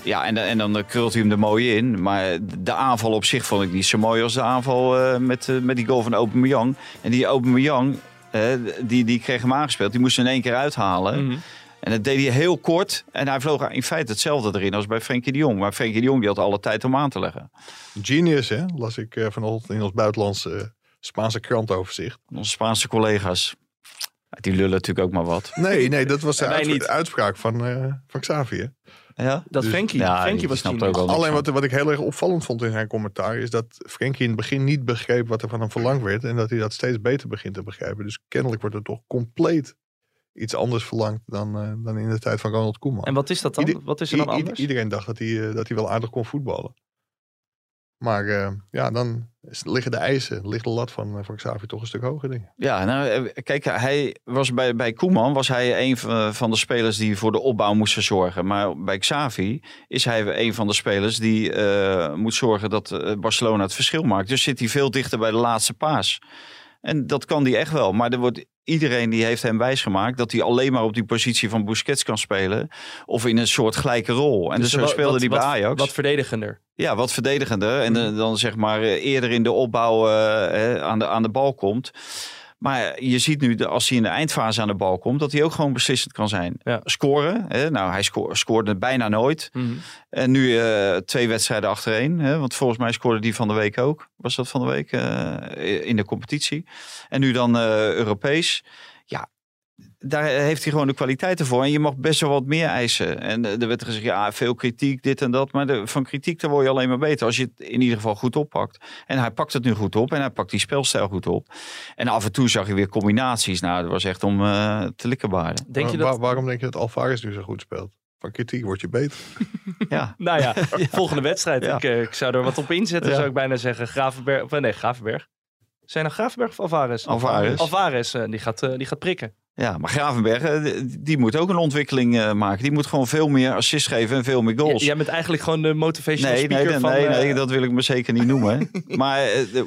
Ja, en, en dan krult hij hem er mooi in. Maar de aanval op zich vond ik niet zo mooi als de aanval eh, met, eh, met die goal van Aubameyang. En die Aubameyang, eh, die, die kreeg hem aangespeeld. Die moest er in één keer uithalen. Mhm. En dat deed hij heel kort. En hij vloog in feite hetzelfde erin als bij Frenkie de Jong. Maar Frenkie de Jong die had alle tijd om aan te leggen. Genius, hè? Las ik eh, vanochtend in ons buitenlandse eh, Spaanse krantoverzicht. Onze Spaanse collega's. Die lullen natuurlijk ook maar wat. Nee, nee, dat was de uitspraak van, eh van Xavier. Ja? Dat Dus- Ja, Frankie die was snapt genius. ook wel. Alleen wat, wat ik heel erg opvallend vond in zijn commentaar is dat Frenkie in het begin niet begreep wat er van hem verlangd werd. En dat hij dat steeds beter begint te begrijpen. Dus kennelijk wordt er toch compleet iets anders verlangd dan, eh, dan in de tijd van Ronald Koeman. En wat is dat dan? Ieder- wat is er dan anders? iedereen dacht dat hij, eh, dat hij wel aardig kon voetballen. Maar eh, ja, dan liggen de eisen, ligt de lat van, eh, van Xavier toch een stuk hoger, denk. Ja, nou, eh, kijk, hij was bij, bij Koeman was hij een van van de spelers die voor de opbouw moesten zorgen. Maar bij Xavi is hij een van de spelers die eh, moet zorgen dat eh, Barcelona het verschil maakt. Dus zit hij veel dichter bij de laatste paas. En dat kan hij echt wel. Maar er wordt iedereen die heeft hem wijsgemaakt dat hij alleen maar op die positie van Busquets kan spelen. Of in een soort gelijke rol. En dus, zo speelde hij bij Ajax. Wat verdedigender. Ja, wat verdedigender. En eh, dan zeg maar eh, eerder in de opbouw eh, aan, de, aan de bal komt. Maar je ziet nu, de- als hij in de eindfase aan de bal komt, dat hij ook gewoon beslissend kan zijn. Ja. Scoren, hè? nou hij sco- scoorde bijna nooit. Mhm. En nu eh, twee wedstrijden achtereen. Hè? Want volgens mij scoorde die van de week ook. Was dat van de week eh, in de competitie. En nu dan eh, Europees. Ja, daar heeft hij gewoon de kwaliteiten voor. En je mag best wel wat meer eisen. En eh, er werd gezegd, ja, veel kritiek, dit en dat. Maar de- van kritiek, daar word je alleen maar beter. Als je het in ieder geval goed oppakt. En hij pakt het nu goed op. En hij pakt die spelstijl goed op. En af en toe zag je weer combinaties. Nou, dat was echt om eh, te likkenbaarden. Denk je waarom denk je dat Alvarez nu zo goed speelt? Van kritiek word je beter. Ja, Nou ja, volgende wedstrijd. Ja. Ik, eh, ik zou er wat op inzetten, Ja. zou ik bijna zeggen. Gravenberg, of, nee, Gravenberg. Zijn nou Gravenberg of Alvarez? Alvarez. Alvarez, eh, die, gaat, eh, die gaat prikken. ja maar Gravenberg, eh, die- moet ook een ontwikkeling maken. Die moet gewoon veel meer assists geven en veel meer goals. J- jij bent eigenlijk gewoon de motivational Nee, nee, speaker nee, van... nee, nee, dat wil ik me zeker niet noemen. maar er er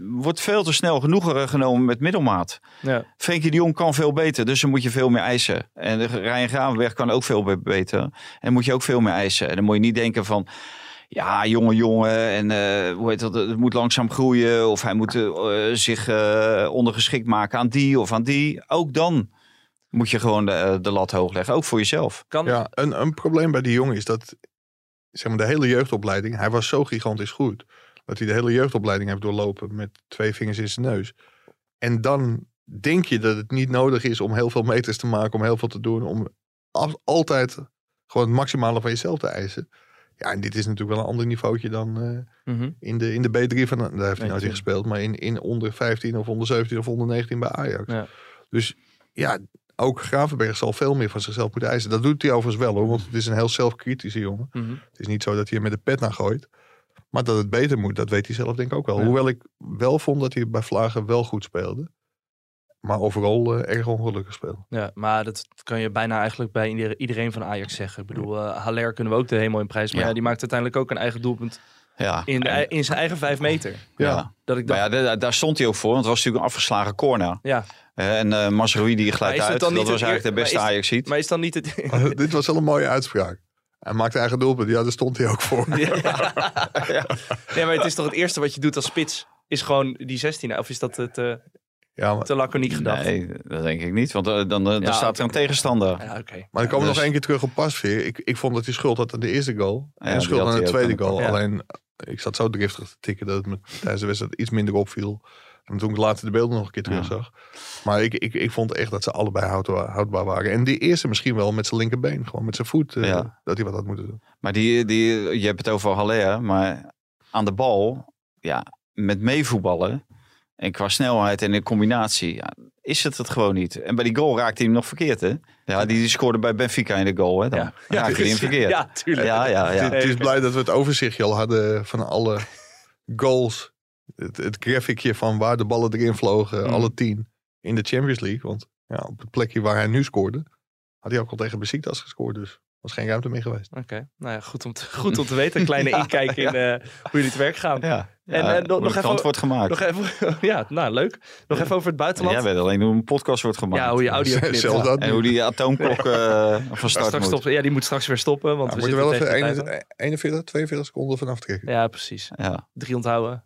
wordt veel te snel genoegen genomen met middelmaat. ja. Frenkie de Jong kan veel beter, dus dan moet je veel meer eisen. En de- Ryan Gravenberg kan ook veel be- beter. En moet je ook veel meer eisen. En dan moet je niet denken van... Ja, jonge jongen, en eh, hoe heet dat, het moet langzaam groeien. Of hij moet eh, zich eh, ondergeschikt maken aan die of aan die. Ook dan moet je gewoon de, de lat hoog leggen, ook voor jezelf. Kan, Ja, een, een probleem bij die jongen is dat zeg maar, de hele jeugdopleiding, hij was zo gigantisch goed, dat hij de hele jeugdopleiding heeft doorlopen met twee vingers in zijn neus. En dan denk je dat het niet nodig is om heel veel meters te maken, om heel veel te doen, om al- altijd gewoon het maximale van jezelf te eisen. Ja, en dit is natuurlijk wel een ander niveautje dan eh, Mhm. in, de, in de B3 van, daar heeft hij in tuurlijk. gespeeld, maar in, in onder 15 of onder 17 of onder 19 bij Ajax. Ja. Dus ja, ook Gravenberg zal veel meer van zichzelf moeten eisen. Dat doet hij overigens wel hoor, want het is een heel zelfkritische jongen. Mhm. Het is niet zo dat hij er met de pet naar gooit. Maar dat het beter moet, dat weet hij zelf denk ik ook wel. Ja. Hoewel ik wel vond dat hij bij Vlagen wel goed speelde. Maar overal eh, erg ongelukkig speelde. Ja, maar dat kan je bijna eigenlijk bij ieder- iedereen van Ajax zeggen. Ik bedoel, eh Haller kunnen we ook de hemel in prijs. Maar Ja. ja, die maakt uiteindelijk ook een eigen doelpunt Ja, in, de, in zijn eigen vijf meter. ja. Dat ik Maar dacht, ja, daar, daar stond hij ook voor, want het was natuurlijk een afgeslagen corner. ja. Eh, En uh, Masroui die Maar glijdt het uit. dan Dat was het eigenlijk de beste maar Ajax ziet. Maar is dan niet het... Dit was wel een mooie uitspraak. Hij maakte eigen doelpunt. Ja, daar stond hij ook voor. Ja. Nee, maar het is toch het eerste wat je doet als spits? is gewoon die 16. Of is dat te, Ja, maar, te laconiek gedacht? Nee, dat denk ik niet. Want eh, dan, dan, dan Ja, staat er een tegenstander. Ja, oké. maar ik kom dus- nog één keer terug op Pasveer. Ik, ik vond dat hij schuld had aan de eerste goal. Ja, en schuld aan de tweede de goal. Alleen, ik zat zo driftig te tikken dat het me tijdens de wedstrijd iets minder opviel. En toen ik later de beelden nog een keer terug Ja. zag. Maar ik, ik, ik vond echt dat ze allebei houdbaar, houdbaar waren. En die eerste misschien wel met zijn linkerbeen. Gewoon met zijn voet. eh. Dat hij wat had moeten doen. Maar die, die, je hebt het over Haller, maar aan de bal, ja, met meevoetballen en qua snelheid en in combinatie, ja, is het het gewoon niet. En bij die goal raakte hij hem nog verkeerd, hè? Ja, die, die scoorde bij Benfica in de goal, hè? Dan Ja. raakte hij hem verkeerd. Ja, tuurlijk. ja, ja. ja. Het, het is blij dat we het overzichtje al hadden van alle goals. Het, het graphicje van waar de ballen erin vlogen. Mm. Alle tien in de Champions League. Want ja, op het plekje waar hij nu scoorde. Had hij ook al tegen Besiktas gescoord. Dus was geen ruimte meer geweest. Oké, nou ja, goed om te, goed om te weten. Een kleine Ja, inkijk in eh, hoe jullie te werk gaan. Ja, En, ja, eh, nog- nog even- wordt gemaakt. Nog even, ja, nou leuk. Nog even over het En buitenland. jij weet alleen hoe een podcast wordt gemaakt. ja, hoe je audio knipt. En hoe die atoomklok eh, van Ja, start straks moet. stoppen. Ja, die moet straks weer stoppen. Want Ja, we moet er wel even tegen de tijd 41, 41, 42 seconden vanaf trekken. Ja, precies. Ja. Drie onthouden.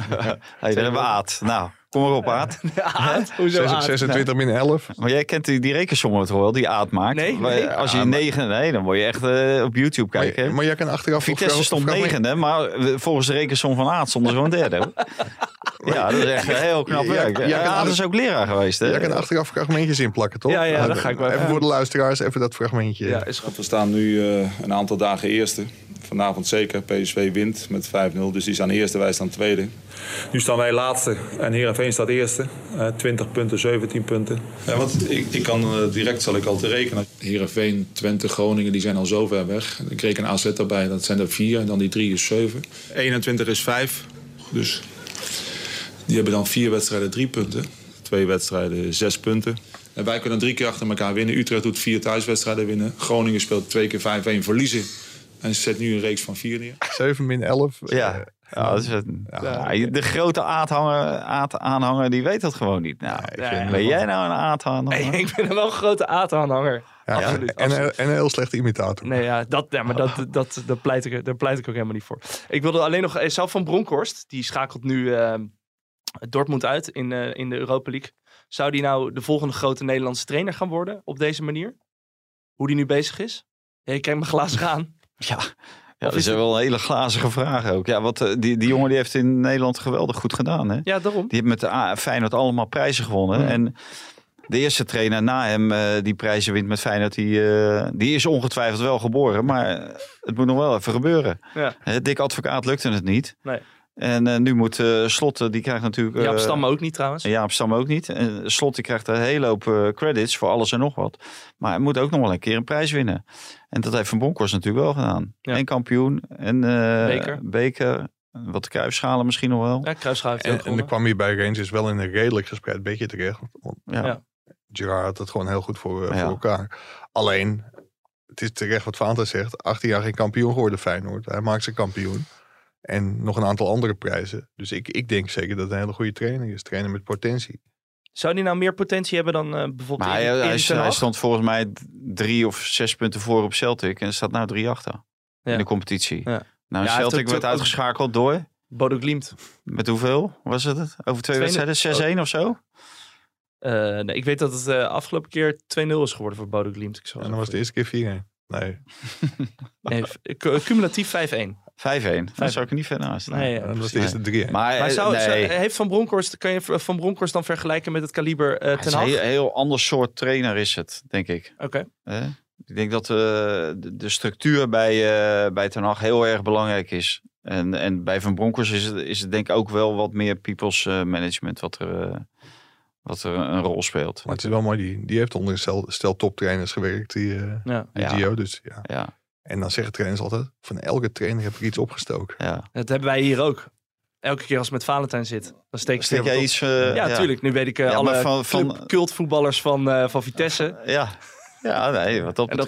Hey, daar hebben we Aad. Nou, kom maar op Aad. Aad? Hoezo Zes- Aad? 26 min 11. Maar jij kent die, die rekensommen toch wel, die Aad maakt? Nee. Als je Ja, negen, nee, dan word je echt eh, op YouTube kijken. maar jij kan achteraf... Vitesse stond negende, maar eh, volgens de rekensom van Aad stond er zo'n derde. Ja, dat is echt heel knap Ja, werk. ja, Aad is ook leraar geweest. Hè? Jij kan achteraf fragmentjes inplakken, toch? Ja, ja, dat ga ik wel Even even- voor de luisteraars, even dat fragmentje. Ja, is goed. We staan nu eh, een aantal dagen eerste. Vanavond zeker. PSV wint met 5-0, dus die staan eerste, wij staan tweede. Nu staan wij laatste en Heerenveen staat eerste. Eh 20 punten, 17 punten. Ja, want ik, ik kan eh, direct zal ik al te rekenen. Heerenveen, Twente, Groningen, die zijn al zo ver weg. Ik reken AZ erbij, dat zijn er vier. En dan die drie is zeven. 21 is vijf. Dus die hebben dan vier wedstrijden drie punten. Twee wedstrijden zes punten. En wij kunnen drie keer achter elkaar winnen. Utrecht doet vier thuiswedstrijden winnen. Groningen speelt twee keer 5-1 verliezen. En zet nu een reeks van vier neer. 7 min 11. Ja. eh, Ja, dat is het. Ja, de grote aadhanger, aadaanhanger, die weet dat gewoon niet. Nou, ik Ja, vind- ja. ben jij nou een aadaanhanger? Hey, ik ben wel een grote ja, absoluut, En, absoluut. en een heel slechte imitator. Nee, ja, dat, ja maar dat, dat, dat pleit ik, daar pleit ik ook helemaal niet voor. Ik wilde alleen nog... eh, Zelf van Bronkhorst, die schakelt nu eh, Dortmund uit in, eh, in de Europa League. Zou die nou de volgende grote Nederlandse trainer gaan worden op deze manier? Hoe die nu bezig is? Ja, je kijkt me glazig aan. Ja, ja dat is is wel een hele glazige vraag ook. Ja, wat, eh, die, die jongen die heeft in Nederland geweldig goed gedaan. Hè? Ja, daarom. Die heeft met de A- Feyenoord allemaal prijzen gewonnen. Ja. En de eerste trainer na hem eh, die prijzen wint met Feyenoord, die, eh, die is ongetwijfeld wel geboren. Maar het moet nog wel even gebeuren. Ja. Hè, Dick Advocaat lukte het niet. Nee. En eh, nu moet eh Slot, die krijgt natuurlijk... Ja, op eh, Stam ook niet trouwens. Ja, op Stam ook niet. En Slot die krijgt een hele hoop eh, credits voor alles en nog wat. Maar hij moet ook nog wel een keer een prijs winnen. En dat heeft Van Bronckhorst natuurlijk wel gedaan. Ja. En kampioen. En eh, Beker. beker. Wat kruisschalen misschien nog wel. Ja, hij En, ook en kwam hij bij Rangers wel in een redelijk gespreid beetje terecht. Want Ja. Ja. Gerard had het gewoon heel goed voor, Ja. voor elkaar. Alleen, het is terecht wat Fanta zegt. 18 jaar geen kampioen geworden Feyenoord. Hij maakt zijn kampioen. En nog een aantal andere prijzen. Dus ik, ik denk zeker dat hij een hele goede trainer is. Trainer met potentie. Zou die nou meer potentie hebben dan eh, bijvoorbeeld Maar hij, hij, stond volgens mij drie of zes punten voor op Celtic. En staat nou drie achter Ja. in de competitie. Ja. Nou, Ja, Celtic werd uitgeschakeld door... Bodo Glimt. Met hoeveel was het? Over twee Twee- wedstrijden? 6-1 of zo? Eh, nee, ik weet dat het uh, afgelopen keer 2-0 is geworden voor Bodo Glimt. Ik zal En dan was de eerste keer 4-1. Nee, Nee, cu- cumulatief 5-1. 5-1. Daar zou ik er niet verder naast staan. Nee, ja, dat was precies. de eerste 3-1. Maar, Maar eh, zou, nee. zou- heeft Van Bronckhorst, kan je Van Bronckhorst dan vergelijken met het kaliber eh Het Ten is een Hag? heel, heel ander soort trainer is het, denk ik. Oké. Ik denk dat eh, de, de structuur bij, eh bij Ten Hag heel erg belangrijk is. En, en bij Van Bronckhorst is het, is het denk ik ook wel wat meer people's eh, management wat er, eh, wat er een rol speelt. Maar het is wel mooi. Die, die heeft onder een stel, stel toptrainers gewerkt. Die, eh Ja. die Ja. Gio. Dus, ja. Ja, En dan zeggen trainers altijd. Van elke trainer heb ik iets opgestoken. ja. Dat hebben wij hier ook. Elke keer als het met Valentijn zit, dan steek ik Steek jij iets... eh, Ja, tuurlijk. Nu weet ik eh, Ja, alle van- cultvoetballers van, eh, van Vitesse. Ja. ja, nee, wat dat En dat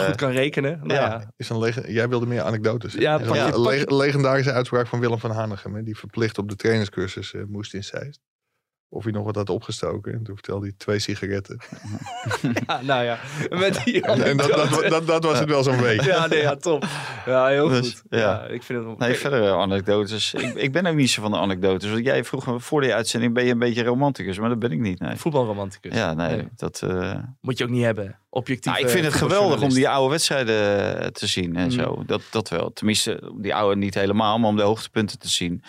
eh, goed kan rekenen. Nou, ja. ja. Is een Jij wilde meer anekdotes. Ja, pak le- legendarische uitspraak van Willem van Hanegem. Die verplicht op de trainerscursus moest in Zeist. Of hij nog wat had opgestoken. En toen vertelde hij twee sigaretten. Ja, nou ja, met die En, en dat, dat, dat, dat was het wel zo'n week. Ja, nee, ja, top. Ja, heel Dus, goed. ja. Ja. ik vind het. Nee, verder eh, anekdotes. ik, ik ben ook niet zo van de anekdotes. Want jij vroeg me voor die uitzending, ben je een beetje romanticus? Maar dat ben ik niet, nee. Voetbalromanticus. Ja, nee, Nee. dat... eh, Moet je ook niet hebben. Objectief. Nou, ik vind het geweldig om die oude wedstrijden eh, te zien en zo. Dat, dat wel. Tenminste, die oude niet helemaal, maar om de hoogtepunten te zien.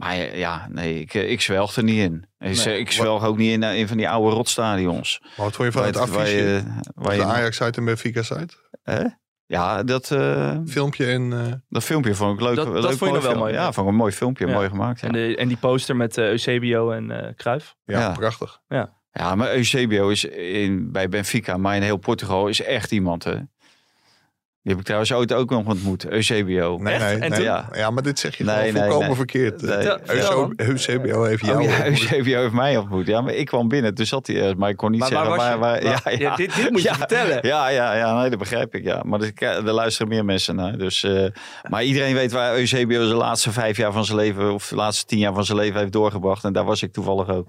Maar ja, ja, nee, ik, eh, ik zwelg er niet in. Ik, Nee. ik zwelg ook niet in, eh, in van die oude rotstadions. Maar wat vond je van het Waar je- waar affiche? je- de je- Ajax-site en Benfica-site? Hè? Ja, dat, eh, Filmpje en... eh, dat filmpje vond ik leuk. Dat- dat leuk vond je wel mooi, Ja, ja. vond ik een mooi filmpje, Ja. mooi gemaakt. Ja. En, de, en die poster met eh, Eusebio en eh Cruijff. ja, Ja. prachtig. Ja, maar Eusebio is in, bij Benfica, maar in heel Portugal is echt iemand. Hè. Die heb ik trouwens ooit ook nog ontmoet. Eusebio. Nee, Echt? nee, En nee. toen? Ja. Ja, maar dit zeg je Nee, gewoon nee, volkomen nee. verkeerd. Dan. Eusebio heeft jou... Oh ja. Eusebio heeft mij ontmoet. Ja, maar ik kwam binnen, toen zat hij ergens, maar ik kon niet Maar zeggen was je? waar. waar- Waar- ja, ja. dit, dit moet je Ja. vertellen. Ja, ja, ja, nee, dat begrijp ik. Ja. Maar er, er luisteren meer mensen naar. Dus, eh, maar iedereen weet waar Eusebio de laatste vijf jaar van zijn leven, of de laatste tien jaar van zijn leven heeft doorgebracht. En daar was ik toevallig ook.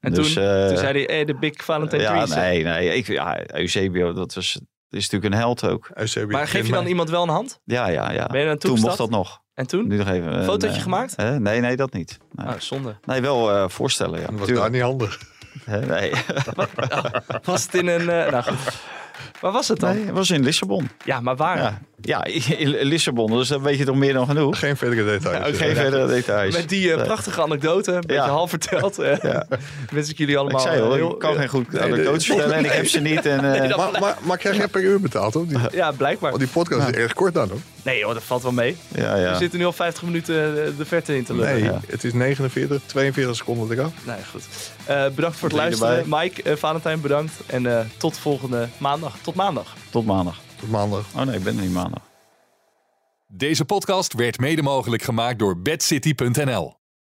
En Dus, toen, eh, toen zei hij, hey, de Big Valentine ja, Trees. nee, nee. Ik, ja, Eusebio, dat was, is natuurlijk een held ook. Eusebio Maar geef je dan mij. iemand wel een hand? Ja, ja, ja. Ben je naartoe Toen mocht dat nog. En toen? Nu nog even. een, Fotootje eh, gemaakt? hè? nee, nee, dat niet. Nee, Ah, zonde. nee wel eh, voorstellen, ja. Dat was daar niet handig. Hè, Nee. Was het in een... eh, nou goed. Waar was het dan? nee, het was in Lissabon. Ja, maar waar? Ja, ja in Lissabon, dus dan weet je toch meer dan genoeg. Geen verdere details. Ook geen verdere details. Met die eh, Nee. prachtige anekdote, een beetje Ja. half verteld. eh, Wens ik jullie Ik allemaal zei eh, al, heel... ik kan geen goed nee, anekdotes nee, vertellen en ik heb ze niet. En, eh, dat- Maar, maar, maar krijg jij per uur betaald, hoor? Die, Ja, blijkbaar. want die podcast is erg kort dan, hoor. Nee hoor, dat valt wel mee. ja, We ja. zitten nu al 50 minuten eh, de verte in te lullen. Nee, Ja. het is 49, 42 seconden eraf. Nee, goed. Eh, bedankt voor het luisteren. Mike, eh Valentijn, bedankt. En eh, tot volgende maandag. Tot maandag. Tot maandag. Tot maandag. Oh nee, ik ben er niet maandag. Deze podcast werd mede mogelijk gemaakt door bedcity.nl.